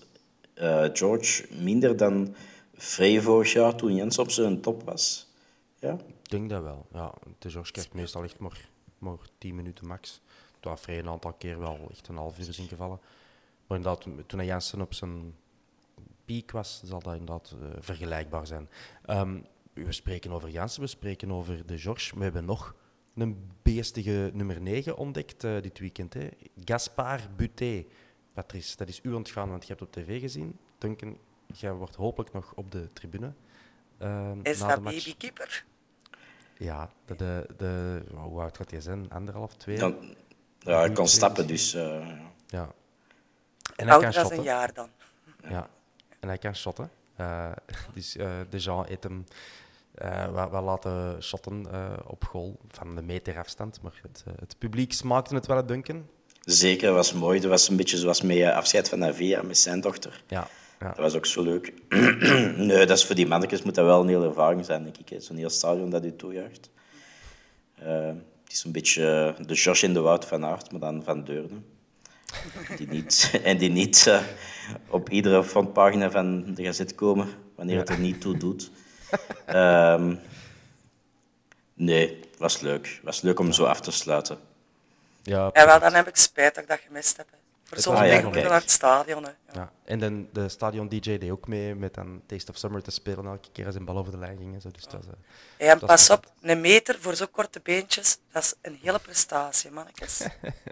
uh, George minder dan Frey vorig jaar toen Jens op zijn top was? Ja? Ik denk dat wel. Ja, de George krijgt meestal echt maar, maar 10 minuten max. Toen had Frey een aantal keer wel echt een half uur is ingevallen. Maar inderdaad, toen hij Jansen op zijn piek was, zal dat inderdaad eh, vergelijkbaar zijn. Ehm, we spreken over Jansen, we spreken over de George. We hebben nog een beestige nummer 9 ontdekt eh, dit weekend. Hè. Gaspard Buté. Patrice, dat is u ontgaan, want je hebt op tv gezien. Duncan, jij wordt hopelijk nog op de tribune. ehm, Is na dat babykeeper? Ja, de, de, de, hoe oud gaat hij zijn? Anderhalf, twee? Dan, ja, hij kon stappen, dus... eh, Ja. En hij kan dan een shotten. jaar dan. Ja, en hij kan shotten. Eh, dus eh de Jean heeft hem eh, wel, wel laten shotten eh, op goal van de meter afstand. Maar het, het publiek smaakte het wel, het Duncan. Zeker, dat was mooi. Dat was een beetje zoals met afscheid van Navia, met zijn dochter. Ja, ja. Dat was ook zo leuk. nee, dat is voor die mannetjes moet dat wel een hele ervaring zijn, denk ik. hè. Zo'n heel stadion dat u toejuicht. Het is een beetje eh, de George in de Wout van Aert, maar dan van Deurne. Die niet, en die niet eh, op iedere frontpagina van de gazet komen wanneer het er niet toe doet. Ehm, nee, was leuk. was leuk om zo af te sluiten. Ja, Ja, wel, dan heb ik spijt dat ik dat gemist heb. hè. Zo'n ding Ah, ja, naar het stadion. Hè. Ja. Ja. En dan de stadion-dj deed ook mee met dan Taste of Summer te spelen elke keer als een bal over de lijn ging. en Zo. Dus dat was, eh, en Dat pas op, een meter voor zo korte beentjes, dat is een hele prestatie, mannetjes.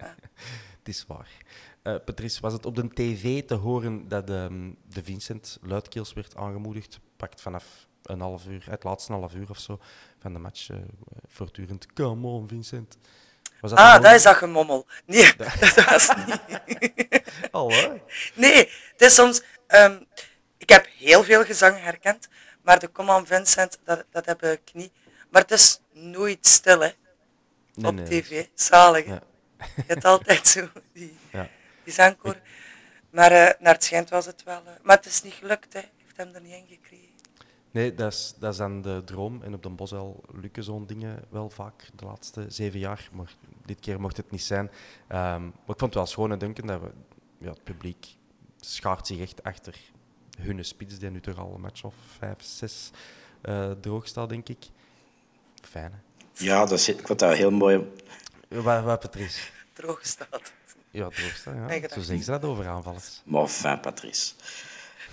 Het is waar. Eh, Patrice, was het op de tv te horen dat ehm, de Vincent luidkeels werd aangemoedigd? Pakt vanaf een half uur, het laatste half uur of zo van de match, eh, voortdurend. Come on, Vincent. Was Ah, dat is dat gemommel. Nee, dat was niet. Al? Nee, het is soms... ehm, ik heb heel veel gezang herkend, maar de Come on Vincent, dat, dat heb ik niet. Maar het is nooit stil, hè. Nee, op nee, tv. Zalig. Ja. Je hebt altijd zo die, Ja. die zangkoor. Maar eh, naar het schijnt was het wel... eh, maar het is niet gelukt, hè. Heeft hem er niet in gekregen. Nee, dat is, dat is dan de droom. En op de Bosel lukken zo'n dingen wel vaak de laatste zeven jaar. Maar dit keer mocht het niet zijn. Ehm, maar ik vond het wel schoon en denken dat we, ja, het publiek schaart zich echt achter hun spits, die nu toch al een match of vijf, zes eh, droog staat, denk ik. Fijn, hè? Ja, dat is, ik vond dat heel mooi. Wat, wat Patrice? Droog staat. Ja, droog staan, ja. Zo zeggen ze dat over aanvallers. Maar enfin, Patrice.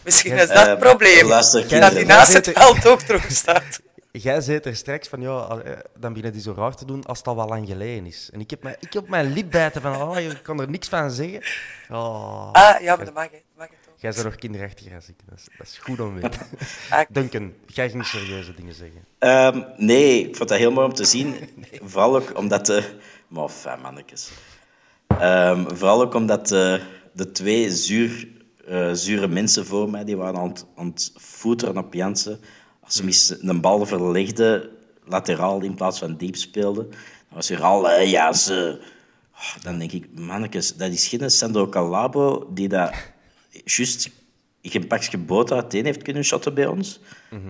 Misschien is dat het Eh, probleem. luister, dat hij kinderen. naast het veld ook droog staat. Jij zei er straks van, ja, eh, dan beginnen die zo raar te doen als het al wel lang geleden is. En ik heb, mij, ik heb mijn lip bijten van, oh, je kan er niks van zeggen. Oh. Ah, ja, maar dat mag. Dat mag het ook. Jij bent nog kinderachtiger als ik. Dat is, dat is goed om te weten. Ah, Duncan, jij ging serieuze dingen zeggen. Ehm, nee, ik vond dat heel mooi om te zien. Vooral ook omdat de... Maar enfin, mannetjes. Ehm, vooral ook omdat de, de twee zuur, eh, zure mensen voor mij, die waren aan het, aan het voeteren op Jansen. Als ze mis een bal verlegden, lateraal in plaats van diep speelden, dan was er al, eh, Jansen... Oh, dan denk ik, mannetjes, dat is geen Sandro Calabo die dat juist geen pakje boter uiteen heeft kunnen shotten bij ons.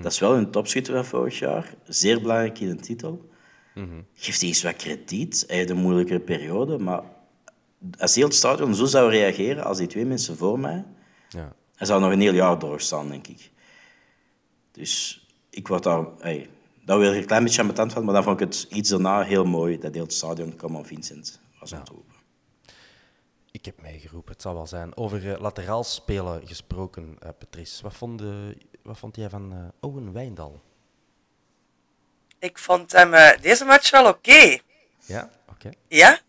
Dat is wel een topschutter van vorig jaar. Zeer belangrijk in de titel. Geeft hij eens wat krediet. Hij heeft een moeilijke periode, maar als heel het stadion zo zou reageren als die twee mensen voor mij, Ja. hij zou nog een heel jaar doorstaan, denk ik. Dus ik word daar... Hey, daar wil ik een klein beetje aan betand van, maar dan vond ik het iets daarna heel mooi dat heel het stadion Come on Vincent was aan het roepen. Ik heb meegeroepen, het zal wel zijn. Over eh, lateraal spelen gesproken, eh, Patrice. Wat vond, de- wat vond jij van eh, Owen Wijndal? Ik vond hem deze match wel oké. Ja, oké. Ja?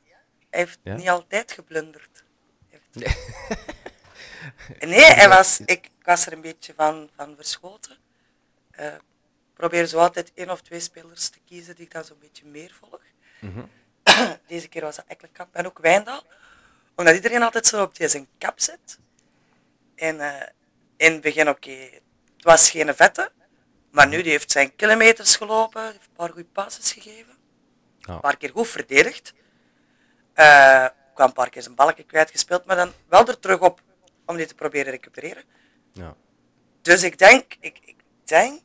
Hij heeft Ja? niet altijd geblunderd. Hij heeft- Nee, hij was, ik, ik was er een beetje van, van verschoten. Ik probeer zo altijd één of twee spelers te kiezen die ik dan zo'n beetje meer volg. Deze keer was dat Ekkelenkamp en ook Wijndal. Omdat iedereen altijd zo op zijn kap zit. En eh, in het begin, oké, het was geen vette. Maar nu, die heeft zijn kilometers gelopen, heeft een paar goede passes gegeven. Een paar keer goed verdedigd. Eh kwam een paar keer zijn balken kwijtgespeeld, maar dan wel er terug op om die te proberen recupereren. Ja. Dus ik denk, ik, ik denk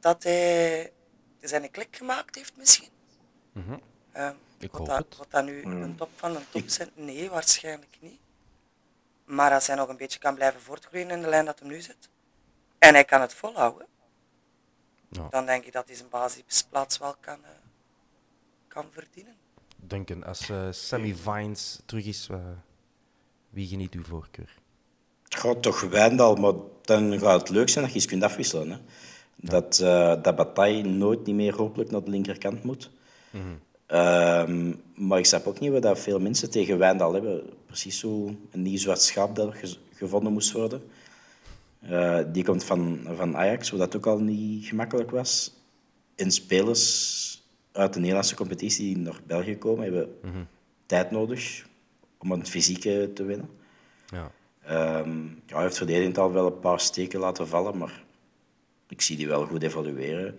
dat hij zijn klik gemaakt heeft misschien. Eh, Ik wat hoop dat, het. Wat dat nu een top van een top zijn? Nee, waarschijnlijk niet. Maar als hij nog een beetje kan blijven voortgroeien in de lijn dat hem nu zit, en hij kan het volhouden, Ja. dan denk ik dat hij zijn basisplaats wel kan, eh, kan verdienen. Duncan, als eh, Sammy Vines terug is, eh, wie geniet uw voorkeur? Gaat toch Wijndal, maar dan gaat het leuk zijn dat je eens kunt afwisselen. Hè? Dat, uh, dat Bataille nooit niet meer hopelijk naar de linkerkant moet. Ehm, maar ik snap ook niet wat dat veel mensen tegen Wijndal hebben. Precies zo een nieuw zwart schaap dat gevonden moest worden. Uh, die komt van, van Ajax, wat dat ook al niet gemakkelijk was. En spelers uit de Nederlandse competitie die naar België komen, hebben tijd nodig om een fysieke te winnen. Ja. Um, ja, hij heeft verdedigend al wel een paar steken laten vallen, maar ik zie die wel goed evolueren.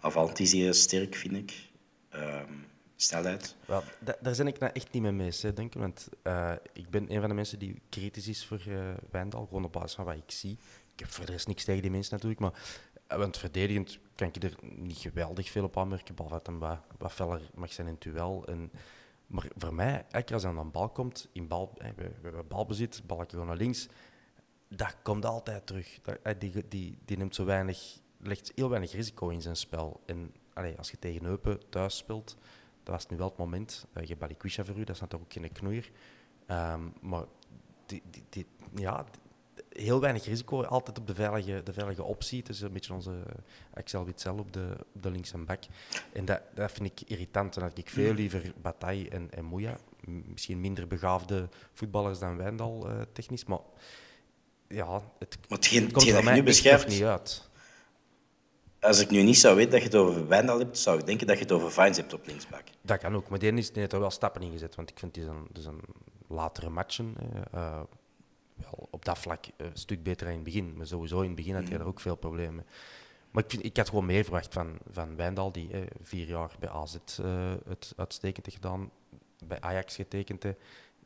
Avanti is hier sterk, vind ik. Um, snelheid. Wel, daar ben ik nou echt niet mee mee, hè, denk ik. Want uh, ik ben een van de mensen die kritisch is voor uh, Wijndal, gewoon op basis van wat ik zie. Ik heb verder niks tegen die mensen natuurlijk, maar uh, want verdedigend kan ik er niet geweldig veel op aanmerken, behalve dat wat, wat feller mag zijn in het duel. En, maar voor mij, als hij aan een bal komt, in bal, we, we hebben balbezit, balletje gewoon naar links, dat komt altijd terug. Dat, die, die, die neemt zo weinig, legt heel weinig risico in zijn spel. En als je tegen Eupen thuis speelt, dat was nu wel het moment. Uh, je hebt voor u, dat is natuurlijk ook geen knoeier. Um, maar die, die, die, ja, heel weinig risico, altijd op de veilige, de veilige optie. Het is een beetje onze Excel Witzel op de, op de links en back. En dat, dat vind ik irritant. Dan had ik veel liever Bataille en, en. Misschien minder begaafde voetballers dan Wijndal, uh, technisch. Maar ja, het, maar hetgeen, het komt hetgeen nu beschrijft, niet uit. Als ik nu niet zou weten dat je het over Wijndal hebt, zou ik denken dat je het over Vines hebt op linksback. Dat kan ook, maar die, heeft er wel stappen in gezet. Want ik vind die zijn, die zijn latere matchen uh, wel op dat vlak een stuk beter dan in het begin. Maar sowieso in het begin had hij er ook veel problemen. Maar ik, vind, ik had gewoon meer verwacht van, van Wijndal, die eh, vier jaar bij AZ uh, het uitstekend heeft gedaan, bij Ajax getekend heeft.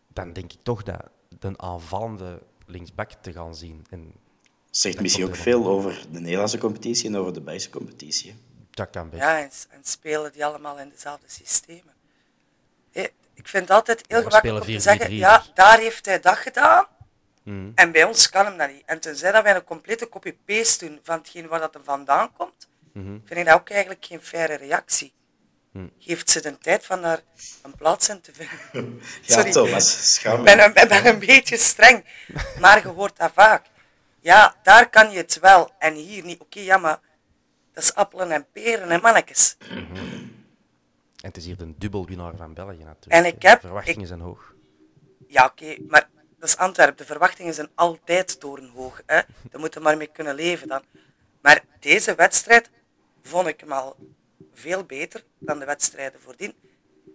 Dan denk ik toch dat de aanvallende linksback te gaan zien. En zegt misschien ook veel over de Nederlandse competitie en over de Belgische competitie. Dat kan best. Ja, en, en, spelen die allemaal in dezelfde systemen. Ik vind het altijd heel gemakkelijk om te zeggen, ja, daar heeft hij dat gedaan. Mm. En bij ons kan hem dat niet. En tenzij dat wij een complete copy-paste doen van hetgeen waar dat er vandaan komt, mm -hmm. vind ik dat ook eigenlijk geen faire reactie. Mm. Geeft ze de tijd van daar een plaats in te vinden. ja, Sorry. Thomas, Ik ben, een, ik ben een beetje streng, maar je hoort dat vaak. Ja, daar kan je het wel en hier niet. Oké, okay, ja, maar dat is appelen en peren en mannetjes. -hmm. En het is hier de dubbelwinnaar van België natuurlijk. En ik heb, de verwachtingen ik, zijn hoog. Ja, oké, okay, maar dat is Antwerpen. De verwachtingen zijn altijd torenhoog. Hè? Daar moeten we maar mee kunnen leven dan. Maar deze wedstrijd vond ik hem al veel beter dan de wedstrijden voordien.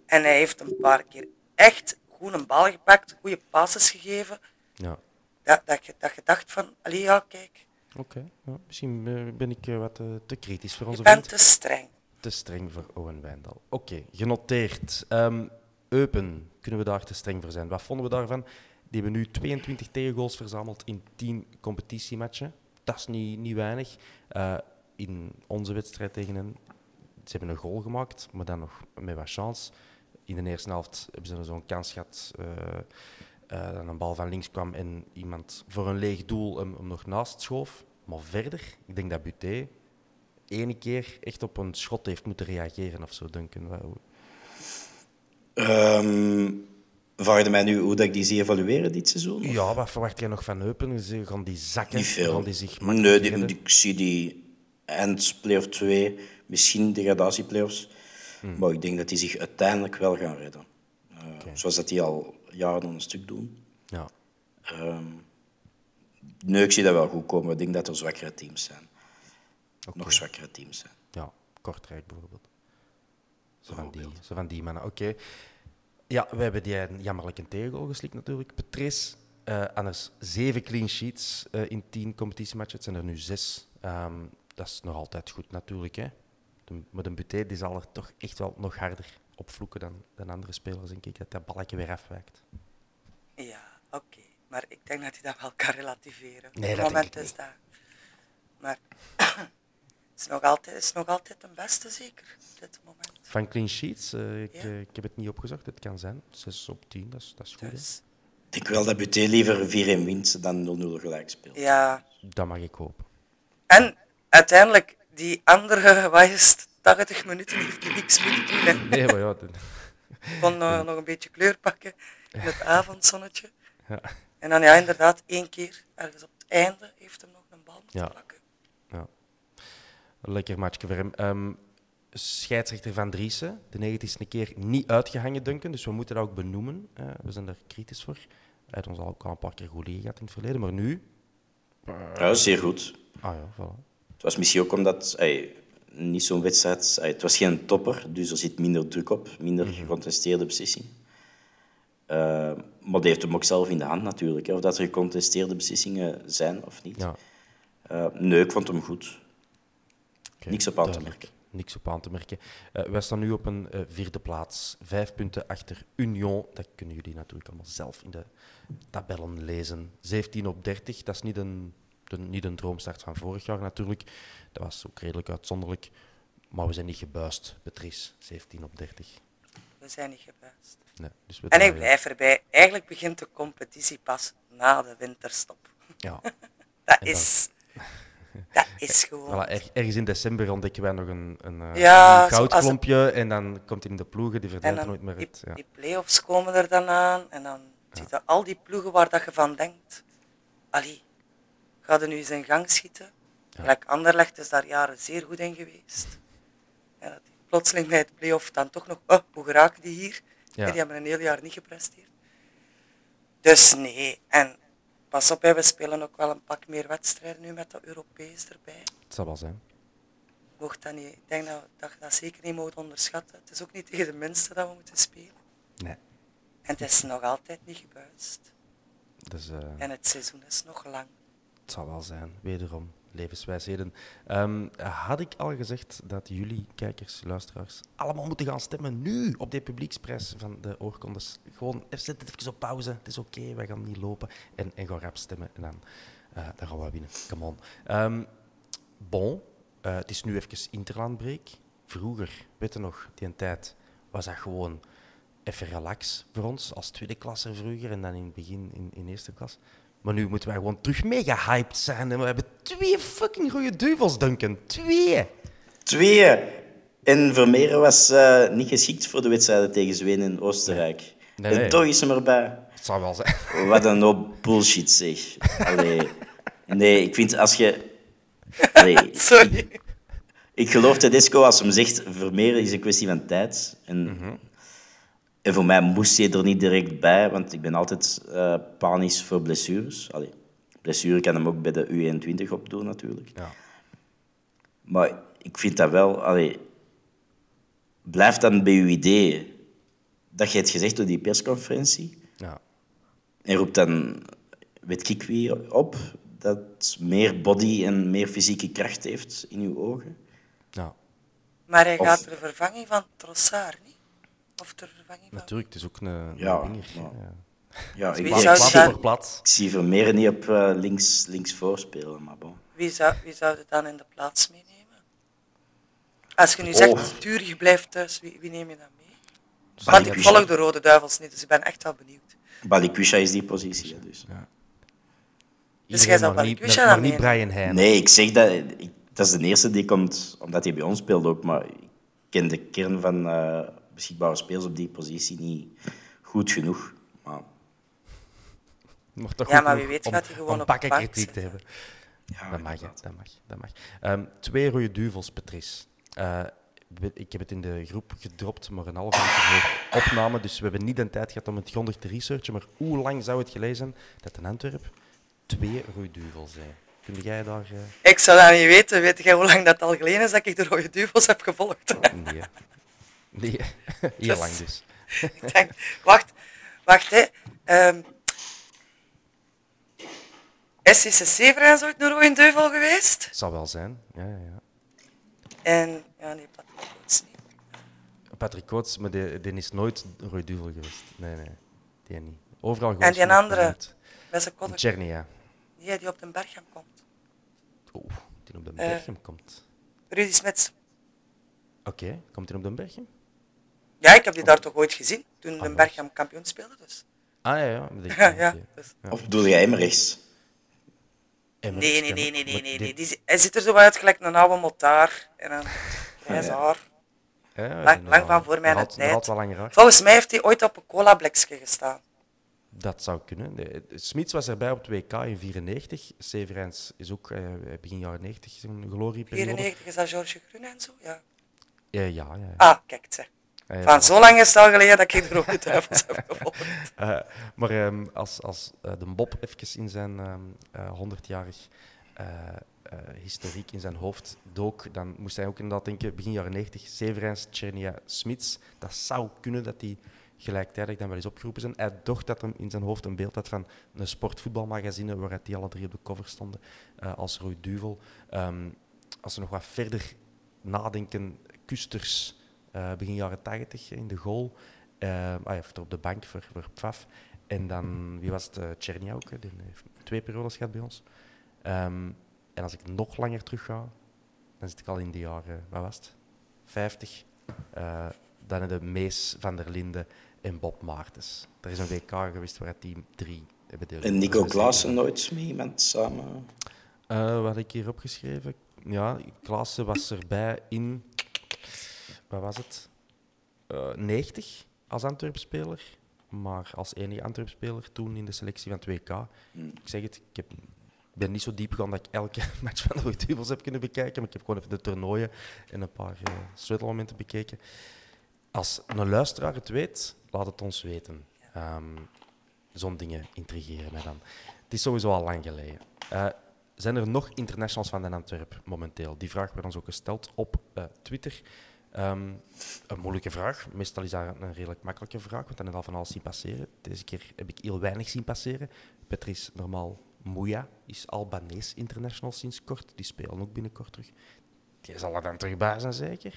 En hij heeft een paar keer echt goed een bal gepakt, goede passes gegeven. Ja. Dat, dat, je, dat je dacht van, allee ja, kijk. Oké, okay. ja, misschien uh, ben ik uh, wat uh, te kritisch voor onze Je bent vriend. te streng. Te streng voor Owen Wijndal. Oké, okay, genoteerd. Um, Eupen, kunnen we daar te streng voor zijn? Wat vonden we daarvan? Die hebben nu 22 tegengoals verzameld in 10 competitiematchen. Dat is niet, niet weinig. Uh, in onze wedstrijd tegen hen, ze hebben een goal gemaakt, maar dan nog met wat chance. In de eerste helft hebben ze zo'n kans gehad uh, uh, dat een bal van links kwam en iemand voor een leeg doel hem, nog naast schoof. Maar verder, ik denk dat Buté ene keer echt op een schot heeft moeten reageren of zo, Duncan. Um, vraag je mij nu hoe dat ik die zie evalueren dit seizoen? Of? Ja, wat verwacht jij nog van Eupen? Ze gaan die zakken? Niet veel. Gaan die zich nee, die, die, ik zie die eind play-off 2, misschien degradatieplayoffs. Hmm. Maar ik denk dat die zich uiteindelijk wel gaan redden. Uh, okay. Zoals dat die al jaren een stuk doen. Ja. Um, nee, ik zie dat wel goed komen. Ik denk dat er zwakkere teams zijn. Okay. Nog zwakkere teams zijn. Ja, Kortrijk bijvoorbeeld. Zo van die, zo van die mannen. Oké. Okay. Ja, we hebben die jammerlijk een tegengoal geslikt natuurlijk. Patrice, uh, anders zeven clean sheets uh, in tien competitiematchen. Het zijn er nu zes. Um, dat is nog altijd goed natuurlijk. Hè? De, maar de Buté die zal er toch echt wel nog harder op vloeken dan, dan andere spelers, denk ik. Dat dat balletje weer afwijkt. Ja, oké. Okay. Maar ik denk dat hij dat wel kan relativeren. Nee, Op dat het moment denk ik is dat. Maar is nog altijd, is nog altijd de beste, zeker? Op dit moment. Van clean sheets, uh, ik, Ja. uh, ik heb het niet opgezocht. Het kan zijn. 6 op 10, dat is, dat is goed. Dus, Ik denk wel dat Buté liever 4-1 wint dan 0-0 gelijk speelt. ja. Dat mag ik hopen. En uiteindelijk, die andere, wat is het, 80 minuten heeft hij niks moeten doen. Hè. Nee, maar ja, de- Kon uh, nog een beetje kleur pakken in het avondzonnetje. Ja. En dan ja, inderdaad, één keer, ergens op het einde, heeft hem nog een bal moeten Ja. plakken. Lekker matchje voor hem. Ehm, scheidsrechter Van Driessen, de 90 is een keer niet uitgehangen, Duncan, dus we moeten dat ook benoemen. Eh, we zijn daar kritisch voor. Hij heeft ons al ook al een paar keer goed liggen gehad in het verleden, maar nu... Ja, zeer goed. Ah ja, voilà. Het was misschien ook omdat ey, niet zo'n wedstrijd. ey, het was geen topper, dus er zit minder druk op, minder Mhm. gecontesteerde beslissing. Eh, maar die heeft hem ook zelf in de hand natuurlijk, hè, of dat er gecontesteerde beslissingen zijn of niet. Ja. Eh, nee, ik vond hem goed. Niks op aan te merken. Niks op aan te merken. Eh, wij staan nu op een eh, vierde plaats. Vijf punten achter Union. Dat kunnen jullie natuurlijk allemaal zelf in de tabellen lezen. 17 op 30. Dat is niet een, de, niet een droomstart van vorig jaar natuurlijk. Dat was ook redelijk uitzonderlijk. Maar we zijn niet gebuist, Beatrice. 17 op 30. We zijn niet gebuist. Nee, dus we En ik blijf erbij. Eigenlijk begint de competitie pas na de winterstop. Ja. Dat En dan- is... Dat is gewoon... Voilà, er- ergens in december ontdekken wij nog een, een, eh, Ja, een zoals- goudklompje. En dan komt hij in de ploegen, die verdwijnt nooit meer die, uit. Ja. die play-offs komen er dan aan. En dan zie je al die ploegen waar dat je van denkt. Allee, ga er nu eens in gang schieten. Gelijk Anderlecht is daar jaren zeer goed in geweest. En dat plotseling bij het play-off dan toch nog... Oh, hoe geraken die hier? Die hebben een heel jaar niet gepresteerd. Dus nee, en pas op, hè, we spelen ook wel een pak meer wedstrijden nu met dat Europees erbij. Het zal wel zijn. Mocht dat niet, ik denk dat, dat je dat zeker niet moet onderschatten. Het is ook niet tegen de minste dat we moeten spelen. Nee. En het is nog altijd niet gebuist. Dus, eh, En het seizoen is nog lang. Het zal wel zijn, wederom, levenswijsheden. Ehm, had ik al gezegd dat jullie, kijkers, luisteraars, allemaal moeten gaan stemmen nu op de publieksprijs van de oorkondes? Gewoon, zet het even op pauze, het is oké, wij gaan niet lopen. En, en gaan rap stemmen en dan, eh, dan gaan we winnen. Come on. Ehm, bon, eh, het is nu even interlandbreek. Vroeger, weet je nog, die tijd, was dat gewoon even relax voor ons, als tweede klasse vroeger en dan in het begin in, in eerste klas. Maar nu moeten wij gewoon terug mega hyped zijn. En we hebben twee fucking goede duivels, Duncan. Twee! Twee. En Vermeeren was eh, niet geschikt voor de wedstrijden tegen Zweden en Oostenrijk. Nee, nee. En toch is hem erbij. Het zou wel zijn. Wat een hoop bullshit, zeg. Allee. Nee, ik vind als je... Allee, Sorry. ik geloof Tedesco als hem zegt, Vermeeren is een kwestie van tijd. En, en voor mij moest hij er niet direct bij, want ik ben altijd eh, panisch voor blessures. Allee, blessure kan hem ook bij de U21 opdoen, natuurlijk. Ja. Maar ik vind dat wel... Allee, blijf dan bij uw ideeën. Dat je het gezegd door die persconferentie. Ja. En roept dan, weet ik wie, op dat meer body en meer fysieke kracht heeft in uw ogen. ja. Maar hij Of- gaat ter vervanging van Trossard, niet? Of ter vervanging van... Natuurlijk, het is ook een, een Ja, winger. maar- Ja. Ja, ik, ik, zou dat- plat. ik zie Vermeer niet op eh, links, links voorspelen, maar bon. Wie zou, wie zou het dan in de plaats meenemen? Als je nu zegt, Oh. Turig blijft thuis, wie, wie neem je dan mee? Want ik volg de Rode Duivels niet, dus ik ben echt wel benieuwd. Balikwisha is die positie, dus. Dus jij zou Balikwisha dan niet? Brian Heijn. Nee, ik zeg dat... Ik, dat is de eerste die komt, omdat hij bij ons speelde ook, maar ik ken de kern van eh, beschikbare spelers op die positie niet goed genoeg. Maar Maar toch Ja, maar wie weet om- gaat hij gewoon om op bank kritiek te hebben. ja, dat mag, dat mag. Dat mag. Ehm, twee rode duvels, Patrice. Eh, ik heb het in de groep gedropt, maar een half uur voor opname. Dus we hebben niet de tijd gehad om het grondig te researchen. Maar hoe lang zou het geleden zijn dat in Antwerpen twee rode duvels zijn? Kun jij daar... eh, Ik zou dat niet weten. Weet jij hoe lang dat al geleden is dat ik de Rode Duivels heb gevolgd? Nee. Nee, heel lang dus. ik denk, wacht, wacht hè. Ehm is CC Severens ooit een Rode Duivel geweest? Het zal wel zijn. Ja, ja, ja. En, ja nee, Patrick Coates niet. Patrick Coates, maar die, die is nooit een rode duvel geweest. Nee, nee. Die niet. Overal En die andere, met zijn kodder, Chernia. die, die op de Berghem komt. Oeh, die op de Eh. Berchem komt. Rudy Smits. Oké, komt hij op de Berchem? Ja, ik heb die daar toch ooit gezien, toen de Ah, Berghem kampioen speelde. Dus. Ah ja, ja. Ja, ja. Dus. Of bedoel jij Emmerichs? Emmer- Nee, nee, nee, nee, nee, nee. die- nee. Die, hij ziet er zo uit gelijk een oude motaar en een grijs haar. Ja, ja, Lang, lang van voor mijn altijd- nog tijd. Volgens mij heeft hij ooit op een cola-blikje gestaan. Dat zou kunnen. De- Smits was erbij op het WK in 94. Severijns is ook eh, begin jaren 90 zo'n glorieperiode. 94 is dat George Groen en zo? Ja. Eh, ja, ja. Ah, kijk, zeg. Eh, Van zo lang is het al geleden dat ik er de duivels heb gevolgd. Maar ehm, als, als eh, de Bob even in zijn ehm, eh, 100-jarig eh, historiek in zijn hoofd dook, dan moest hij ook inderdaad denken, begin jaren 90, Severijns, Tchernia, Smits. Dat zou kunnen dat die gelijktijdig dan wel eens opgeroepen zijn. Hij dacht dat hij in zijn hoofd een beeld had van een sportvoetbalmagazine waaruit die alle drie op de cover stonden, als Roy Duvel. Ehm, als we nog wat verder nadenken, Kusters, eh, begin jaren 80 in de goal. Uh, ah, ja, of op de bank voor, voor Pfaf. En dan, wie was het? Uh, ook, die heeft twee periodes gehad bij ons. Ehm, en als ik nog langer terug ga, dan zit ik al in de jaren, wat was het? 50. Uh, dan hebben de Mees van der Linden en Bob Maartens. Er is een WK geweest waar het team drie hebben deelgenomen. En Nico Klaassen nooit mee met samen? Uh, wat had ik hier opgeschreven? Ja, Klaassen was erbij in, wat was het? Uh, 90 als Antwerp-speler, maar als enige Antwerp-speler toen in de selectie van 2K. Mm. Ik zeg het, ik heb, ben niet zo diep gegaan dat ik elke match van de Duivels heb kunnen bekijken, maar ik heb gewoon even de toernooien en een paar uh, sleutelmomenten bekeken. Als een luisteraar het weet, laat het ons weten. Um, Zo'n dingen intrigeren mij dan. Het is sowieso al lang geleden. Uh, zijn er nog internationals van den Antwerp momenteel? Die vraag werd ons ook gesteld op uh, Twitter. Um, een moeilijke vraag. Meestal is dat een redelijk makkelijke vraag, want dan heb je al van alles zien passeren. Deze keer heb ik heel weinig zien passeren. Patrice Normaal Mouya is Albanees international sinds kort. Die spelen ook binnenkort terug. Die zal er dan terug bij zijn, zeker?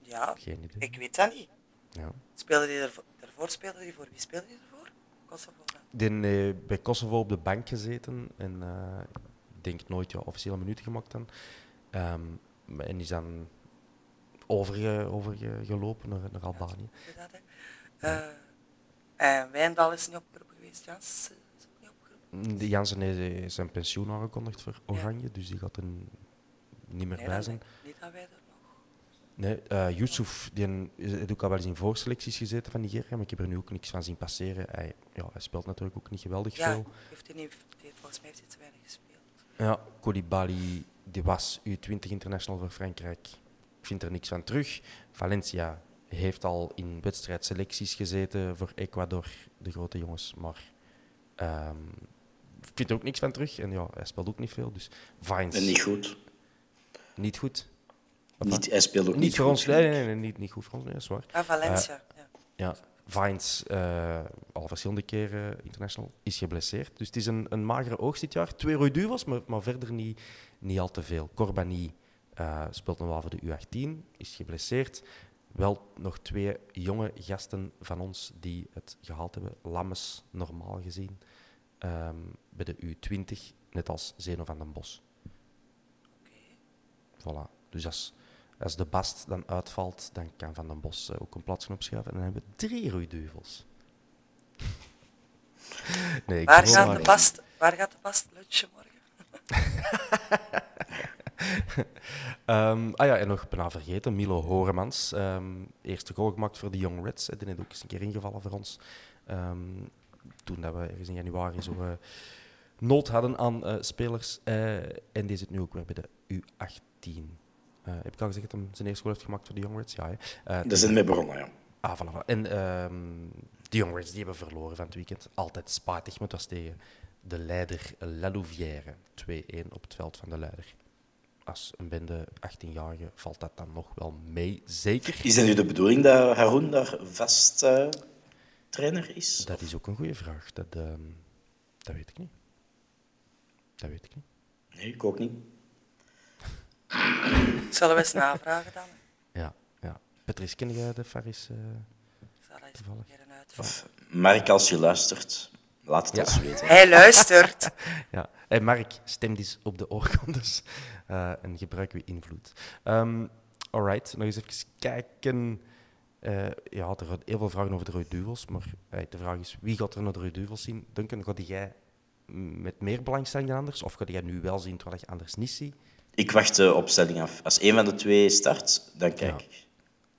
Ja, Geen idee. ik weet dat niet. Ja. Speelde die ervoor, speelde die voor wie speelde die ervoor? Kosovo. Heeft uh, bij Kosovo op de bank gezeten en uh, ik denk nooit ja, officiële minuten gemaakt dan. Um, en is dan overge, overgelopen naar, naar Albanië. Ja, dat, uh, en Wijndal is niet opgeroepen geweest, Jans is ook niet opgeroepen. De Jansen heeft zijn pensioen aangekondigd voor Oranje, dus die gaat er niet meer nee, bij zijn. Niet dat wij er nog. Nee, uh, Yusuf, die heeft ook al wel eens in voorselecties gezeten van Nigeria, maar ik heb er nu ook niks van zien passeren. Hij, ja, hij speelt natuurlijk ook niet geweldig ja, veel. Heeft hij niet, die, volgens mij heeft hij te weinig gespeeld. Ja, Koulibaly, die was U20 international voor Frankrijk. Ik vind er niks van terug. Valencia heeft al in wedstrijdselecties gezeten voor Ecuador, de grote jongens, maar um, ik vind er ook niks van terug. En ja, hij speelt ook niet veel, dus Vines... En niet goed. Niet goed. Niet, hij speelt ook niet, niet voor goed. ons. Nee, nee, nee, niet, niet goed voor ons, nee, dat is waar. Ah, Valencia. Uh, ja. ja. Vines, uh, al verschillende keren international, is geblesseerd. Dus het is een, een magere oogst dit jaar. Twee rode duvels, maar, maar verder niet, niet al te veel. Corbani uh, speelt nog wel voor de U18, is geblesseerd. Wel nog twee jonge gasten van ons die het gehaald hebben. Lammes, normaal gezien, um, bij de U20, net als Zeno van den Bos. Okay. Voilà. Dus als, als de Bast dan uitvalt, dan kan Van den Bos uh, ook een plaats gaan opschuiven. En dan hebben we drie roeiduvels. nee, waar, gaat de bast, waar gaat de Bast lunchen morgen? um, ah ja, en nog bijna vergeten, Milo Horemans. Um, eerste goal gemaakt voor de Young Reds. Die heeft ook eens een keer ingevallen voor ons. Um, toen dat we ergens in januari zo uh, nood hadden aan uh, spelers. Uh, en die zit nu ook weer bij de U18. Uh, heb ik al gezegd dat hij zijn eerste goal heeft gemaakt voor de Young Reds? Ja, Daar zijn mee begonnen, ja. Ah, voilà. En de Young Reds die hebben verloren van het weekend. Altijd spatig, maar het was tegen de leider La Louvière. 2-1 op het veld van de leider. Als een bende 18-jarige valt dat dan nog wel mee, zeker. Is het nu de bedoeling dat Haroun daar vast uh, trainer is? Dat is ook een goede vraag. Dat, uh, dat weet ik niet. Dat weet ik niet. Nee, ik ook niet. Zullen we eens navragen dan? Ja, ja. Patrice, ken jij de Faris? Uh, Zal hij uit? Of Mark, als je luistert, laat het ja. ons weten. Hij luistert. ja. Hey Mark, stem eens op de oorkondes en gebruik uw invloed. Um, alright, nog eens even kijken. Uh, ja, er zijn heel veel vragen over de rode maar uh, de vraag is, wie gaat er naar de rode duvels zien? Duncan, gaat jij met meer belangstelling dan anders? Of ga jij nu wel zien terwijl je anders niet ziet? Ik wacht de opstelling af. Als een van de twee start, dan kijk ja. ik.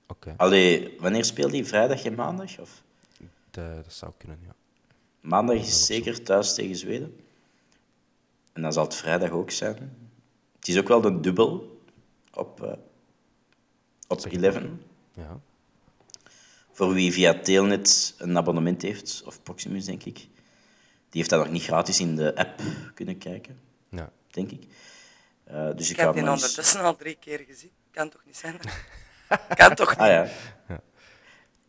Okay. Allee, wanneer speelt hij? Vrijdag en maandag? Of? De, dat zou kunnen, ja. Maandag is zeker thuis tegen Zweden. En dan zal het vrijdag ook zijn. Het is ook wel de dubbel op, uh, op 11. Ja. Voor wie via Telnet een abonnement heeft, of Proximus denk ik, die heeft dat nog niet gratis in de app kunnen kijken, Ja. denk ik. Uh, dus Ik ik ga heb die eens- ondertussen al drie keer gezien. Kan toch niet zijn? kan toch niet? Ah ja.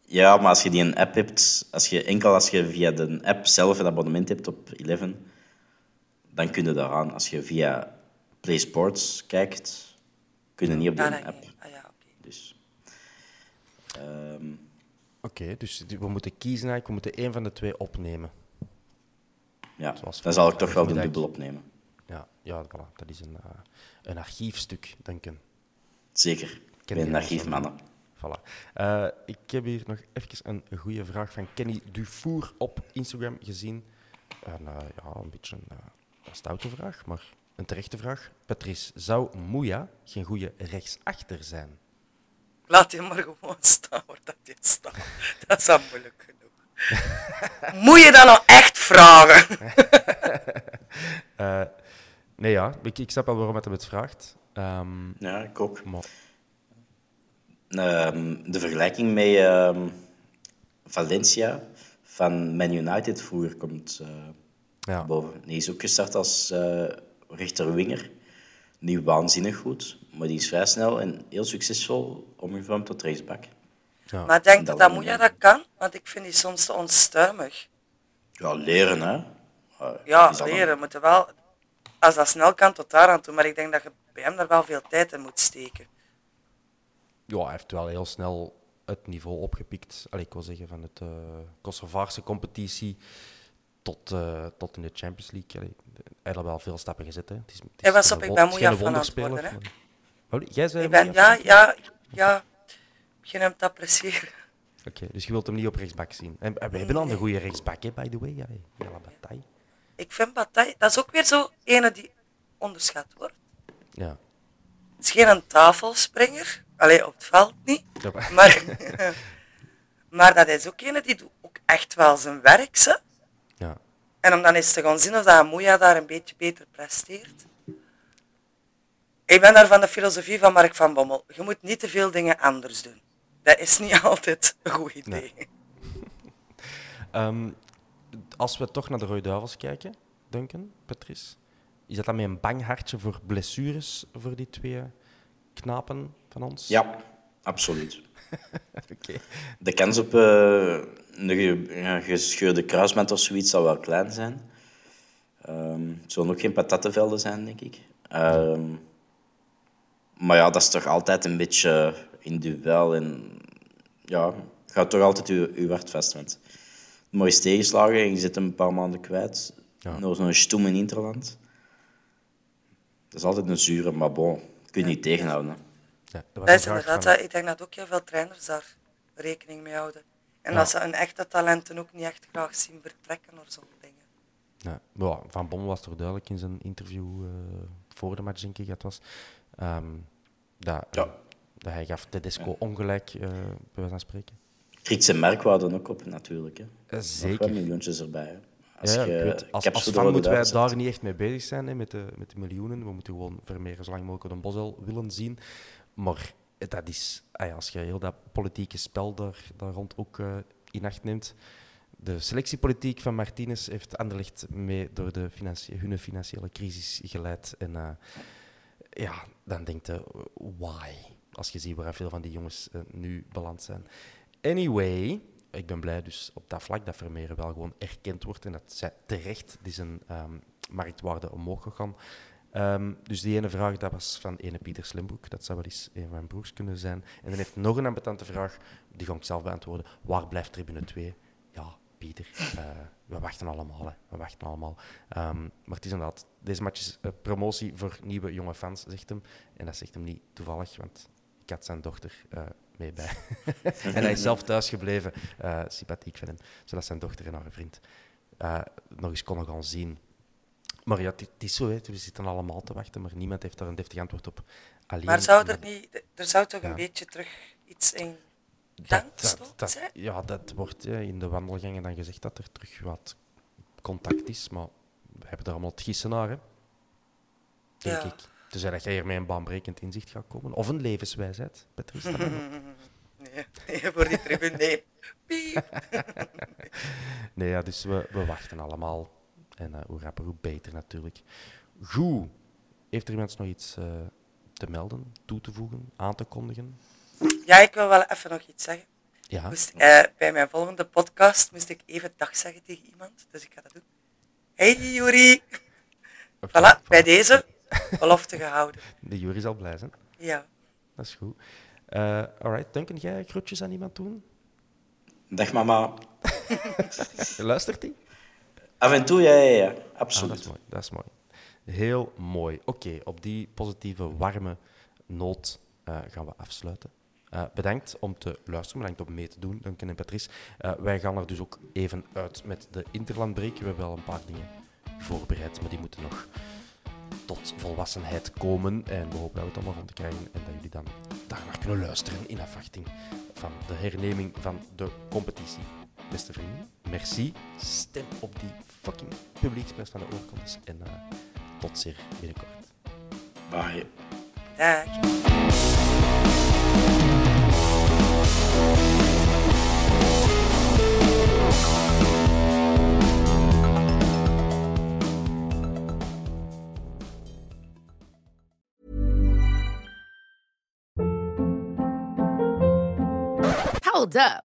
Ja, maar als je die een app hebt, als je, enkel als je via de app zelf een abonnement hebt op 11, dan kun je daaraan. Als je via Play Sports kijkt, kun je niet op die Ah, app. Ah ja, oké. Dus, ehm, Oké, dus we moeten kiezen eigenlijk. We moeten één van de twee opnemen. ja, Zoals dan zal ik toch wel de dubbel opnemen. Ja, ja voilà. dat is een, eh, een archiefstuk, denk ik. Zeker. Ik ben een archiefmannen. Voilà. Eh, ik heb hier nog even een goede vraag van Kenny Dufour op Instagram gezien. En, eh, ja, een beetje een, een stoute vraag, maar een terechte vraag. Patrice, zou Moeja geen goede rechtsachter zijn? Laat die maar gewoon staan waar dat die staat. Dat is al moeilijk genoeg. Moet je dat nou echt vragen? Eh, nee, ja, ik, ik snap wel waarom het hem het vraagt. Ehm, Ja, ik ook. maar, Ehm, de vergelijking met ehm, Valencia van Man United vroeger komt eh, ja, boven. Die is ook gestart als eh rechterwinger. Niet waanzinnig goed, maar die is vrij snel en heel succesvol omgevormd tot rechtsback. ja. Maar denk Dat dat ja. dat kan? Want ik vind die soms te onstuimig. Ja, leren hè. Ja, leren moeten wel... Als dat snel kan, tot daar aan toe. Maar ik denk dat je bij hem daar wel veel tijd in moet steken. ja, hij heeft wel heel snel het niveau opgepikt. Allee, ik wil zeggen, van het eh Kosovaarse competitie tot, eh, tot in de Champions League. Allee, hij had wel veel stappen gezet. Hè. Het is, het is Hij was op- ik ben Moeja fan aan het worden, maar- Oh, jij zei Ik ben, ja, ja, ja. Ik begin hem te appreciëren. Oké, dus je wilt hem niet op rechtsback zien. En we hebben al een goede rechtsback, hè, by the way. Ja, Jelle Bataille. Ik vind Bataille... Dat is ook weer zo ene die onderschat wordt. Ja. Het is geen een tafelspringer. Allee, op het veld niet. Ja, maar- Maar, maar dat is ook ene die doet ook echt wel zijn werk. Ze. En om dan eens te gaan zien of dat Moeja daar een beetje beter presteert. Ik ben daar van de filosofie van Mark van Bommel. Je moet niet te veel dingen anders doen. Dat is niet altijd een goed idee. Ehm, als we toch naar de Rode Duivels kijken, Duncan, Patrice, is dat dan met een bang hartje voor blessures voor die twee knapen van ons? Ja, absoluut. De kans op eh, een gescheurde kruisband of zoiets zal wel klein zijn. Ehm, het zullen ook geen patattenvelden zijn, denk ik. Ehm, maar ja, dat is toch altijd een beetje individueel. En ja, gaat toch altijd uw, uw hart vast. Want mooi is tegenslagen en je zit hem een paar maanden kwijt. Ja. Nog zo'n stoem in Interland. Dat is altijd een zure, maar bon, kun je niet tegenhouden. hè. Ja, dat Dat een is vraag inderdaad, van- dat- ik denk dat ook heel veel trainers daar rekening mee houden. En dat ze een echte talenten ook niet echt graag zien vertrekken naar zo'n dingen. Ja, ja, Van Bommel was toch duidelijk in zijn interview eh, voor de match, denk ik dat was, ehm, dat, Ja. dat hij gaf Tedesco ongelijk, eh bij wijze van spreken. Merk waren ook op, natuurlijk. Hè. Eh, Nog zeker. wel miljoentjes erbij. Hè. Als ja, je weet, als, als de fan Rode moeten wij daar niet echt mee bezig zijn, hè, met, de, met de miljoenen. We moeten gewoon Vermeer zo lang mogelijk de Bosel willen zien. Maar dat is, ah als je heel dat politieke spel daar, daar rond ook eh, in acht neemt. De selectiepolitiek van Martinez heeft Anderlecht mee door de hun financiële crisis geleid. En eh, ja, dan denkt je, why? Als je ziet waar veel van die jongens eh, nu beland zijn. Anyway, ik ben blij dus op dat vlak dat Vermeer wel gewoon erkend wordt en dat zij terecht die zijn ehm, marktwaarde omhoog gegaan. Ehm, dus die ene vraag, dat was van ene Pieter Slimbroek. Dat zou wel eens een van mijn broers kunnen zijn. En dan heeft nog een ambetante vraag, die ga ik zelf beantwoorden. Waar blijft tribune 2? Ja, Pieter, eh, we wachten allemaal. Hè. We wachten allemaal. Ehm, maar het is inderdaad, deze match is eh, promotie voor nieuwe jonge fans, zegt hem. En dat zegt hem niet toevallig, want ik had zijn dochter eh, mee bij. en hij is zelf thuisgebleven. eh sympathiek van hem, zodat zijn dochter en haar vriend nog eens konden gaan zien. Maar ja, het, is zo, hè. we zitten allemaal te wachten, maar niemand heeft daar een deftig antwoord op. Alleen, Maar zou er niet... Er zou toch Ja. een beetje terug iets in gang zijn? ja, dat wordt hè, in de wandelgangen dan gezegd dat er terug wat contact is. Maar we hebben er allemaal het gissen naar, hè? denk Ja. ik. Tenzij dat jij hier met een baanbrekend inzicht gaat komen. Of een levenswijsheid, Patrice. Nee, nee, voor die tribune, nee. Piep. Nee, ja, dus we, we wachten allemaal. En eh, hoe rapper, hoe beter natuurlijk. Goed. Heeft er iemand nog iets eh, te melden, toe te voegen, aan te kondigen? Ja, ik wil wel even nog iets zeggen. Ja. Moest, eh, bij mijn volgende podcast moest ik even dag zeggen tegen iemand, dus ik ga dat doen. Hey Juri. Voilà, bij deze belofte gehouden. De jury zal blij zijn. Ja. Dat is goed. Eh alright, Duncan, jij groetjes aan iemand doen? Dag mama. Luistert hij? Af en toe, ja, ja, ja. Ah, Absoluut. dat is mooi. Dat is mooi. Heel mooi. Oké, op die positieve, warme noot eh, gaan we afsluiten. Eh, bedankt om te luisteren, bedankt om mee te doen, Duncan en Patrice. Eh, wij gaan er dus ook even uit met de interlandbreek. We hebben wel een paar dingen voorbereid, maar die moeten nog tot volwassenheid komen. En we hopen dat we het allemaal rond krijgen en dat jullie dan daarnaar kunnen luisteren in afwachting van de herneming van de competitie. Beste vrienden, merci. Stem op die fucking publiekspers van de oorkondes. En eh, tot zeer binnenkort. Bye. Dag. Hold up.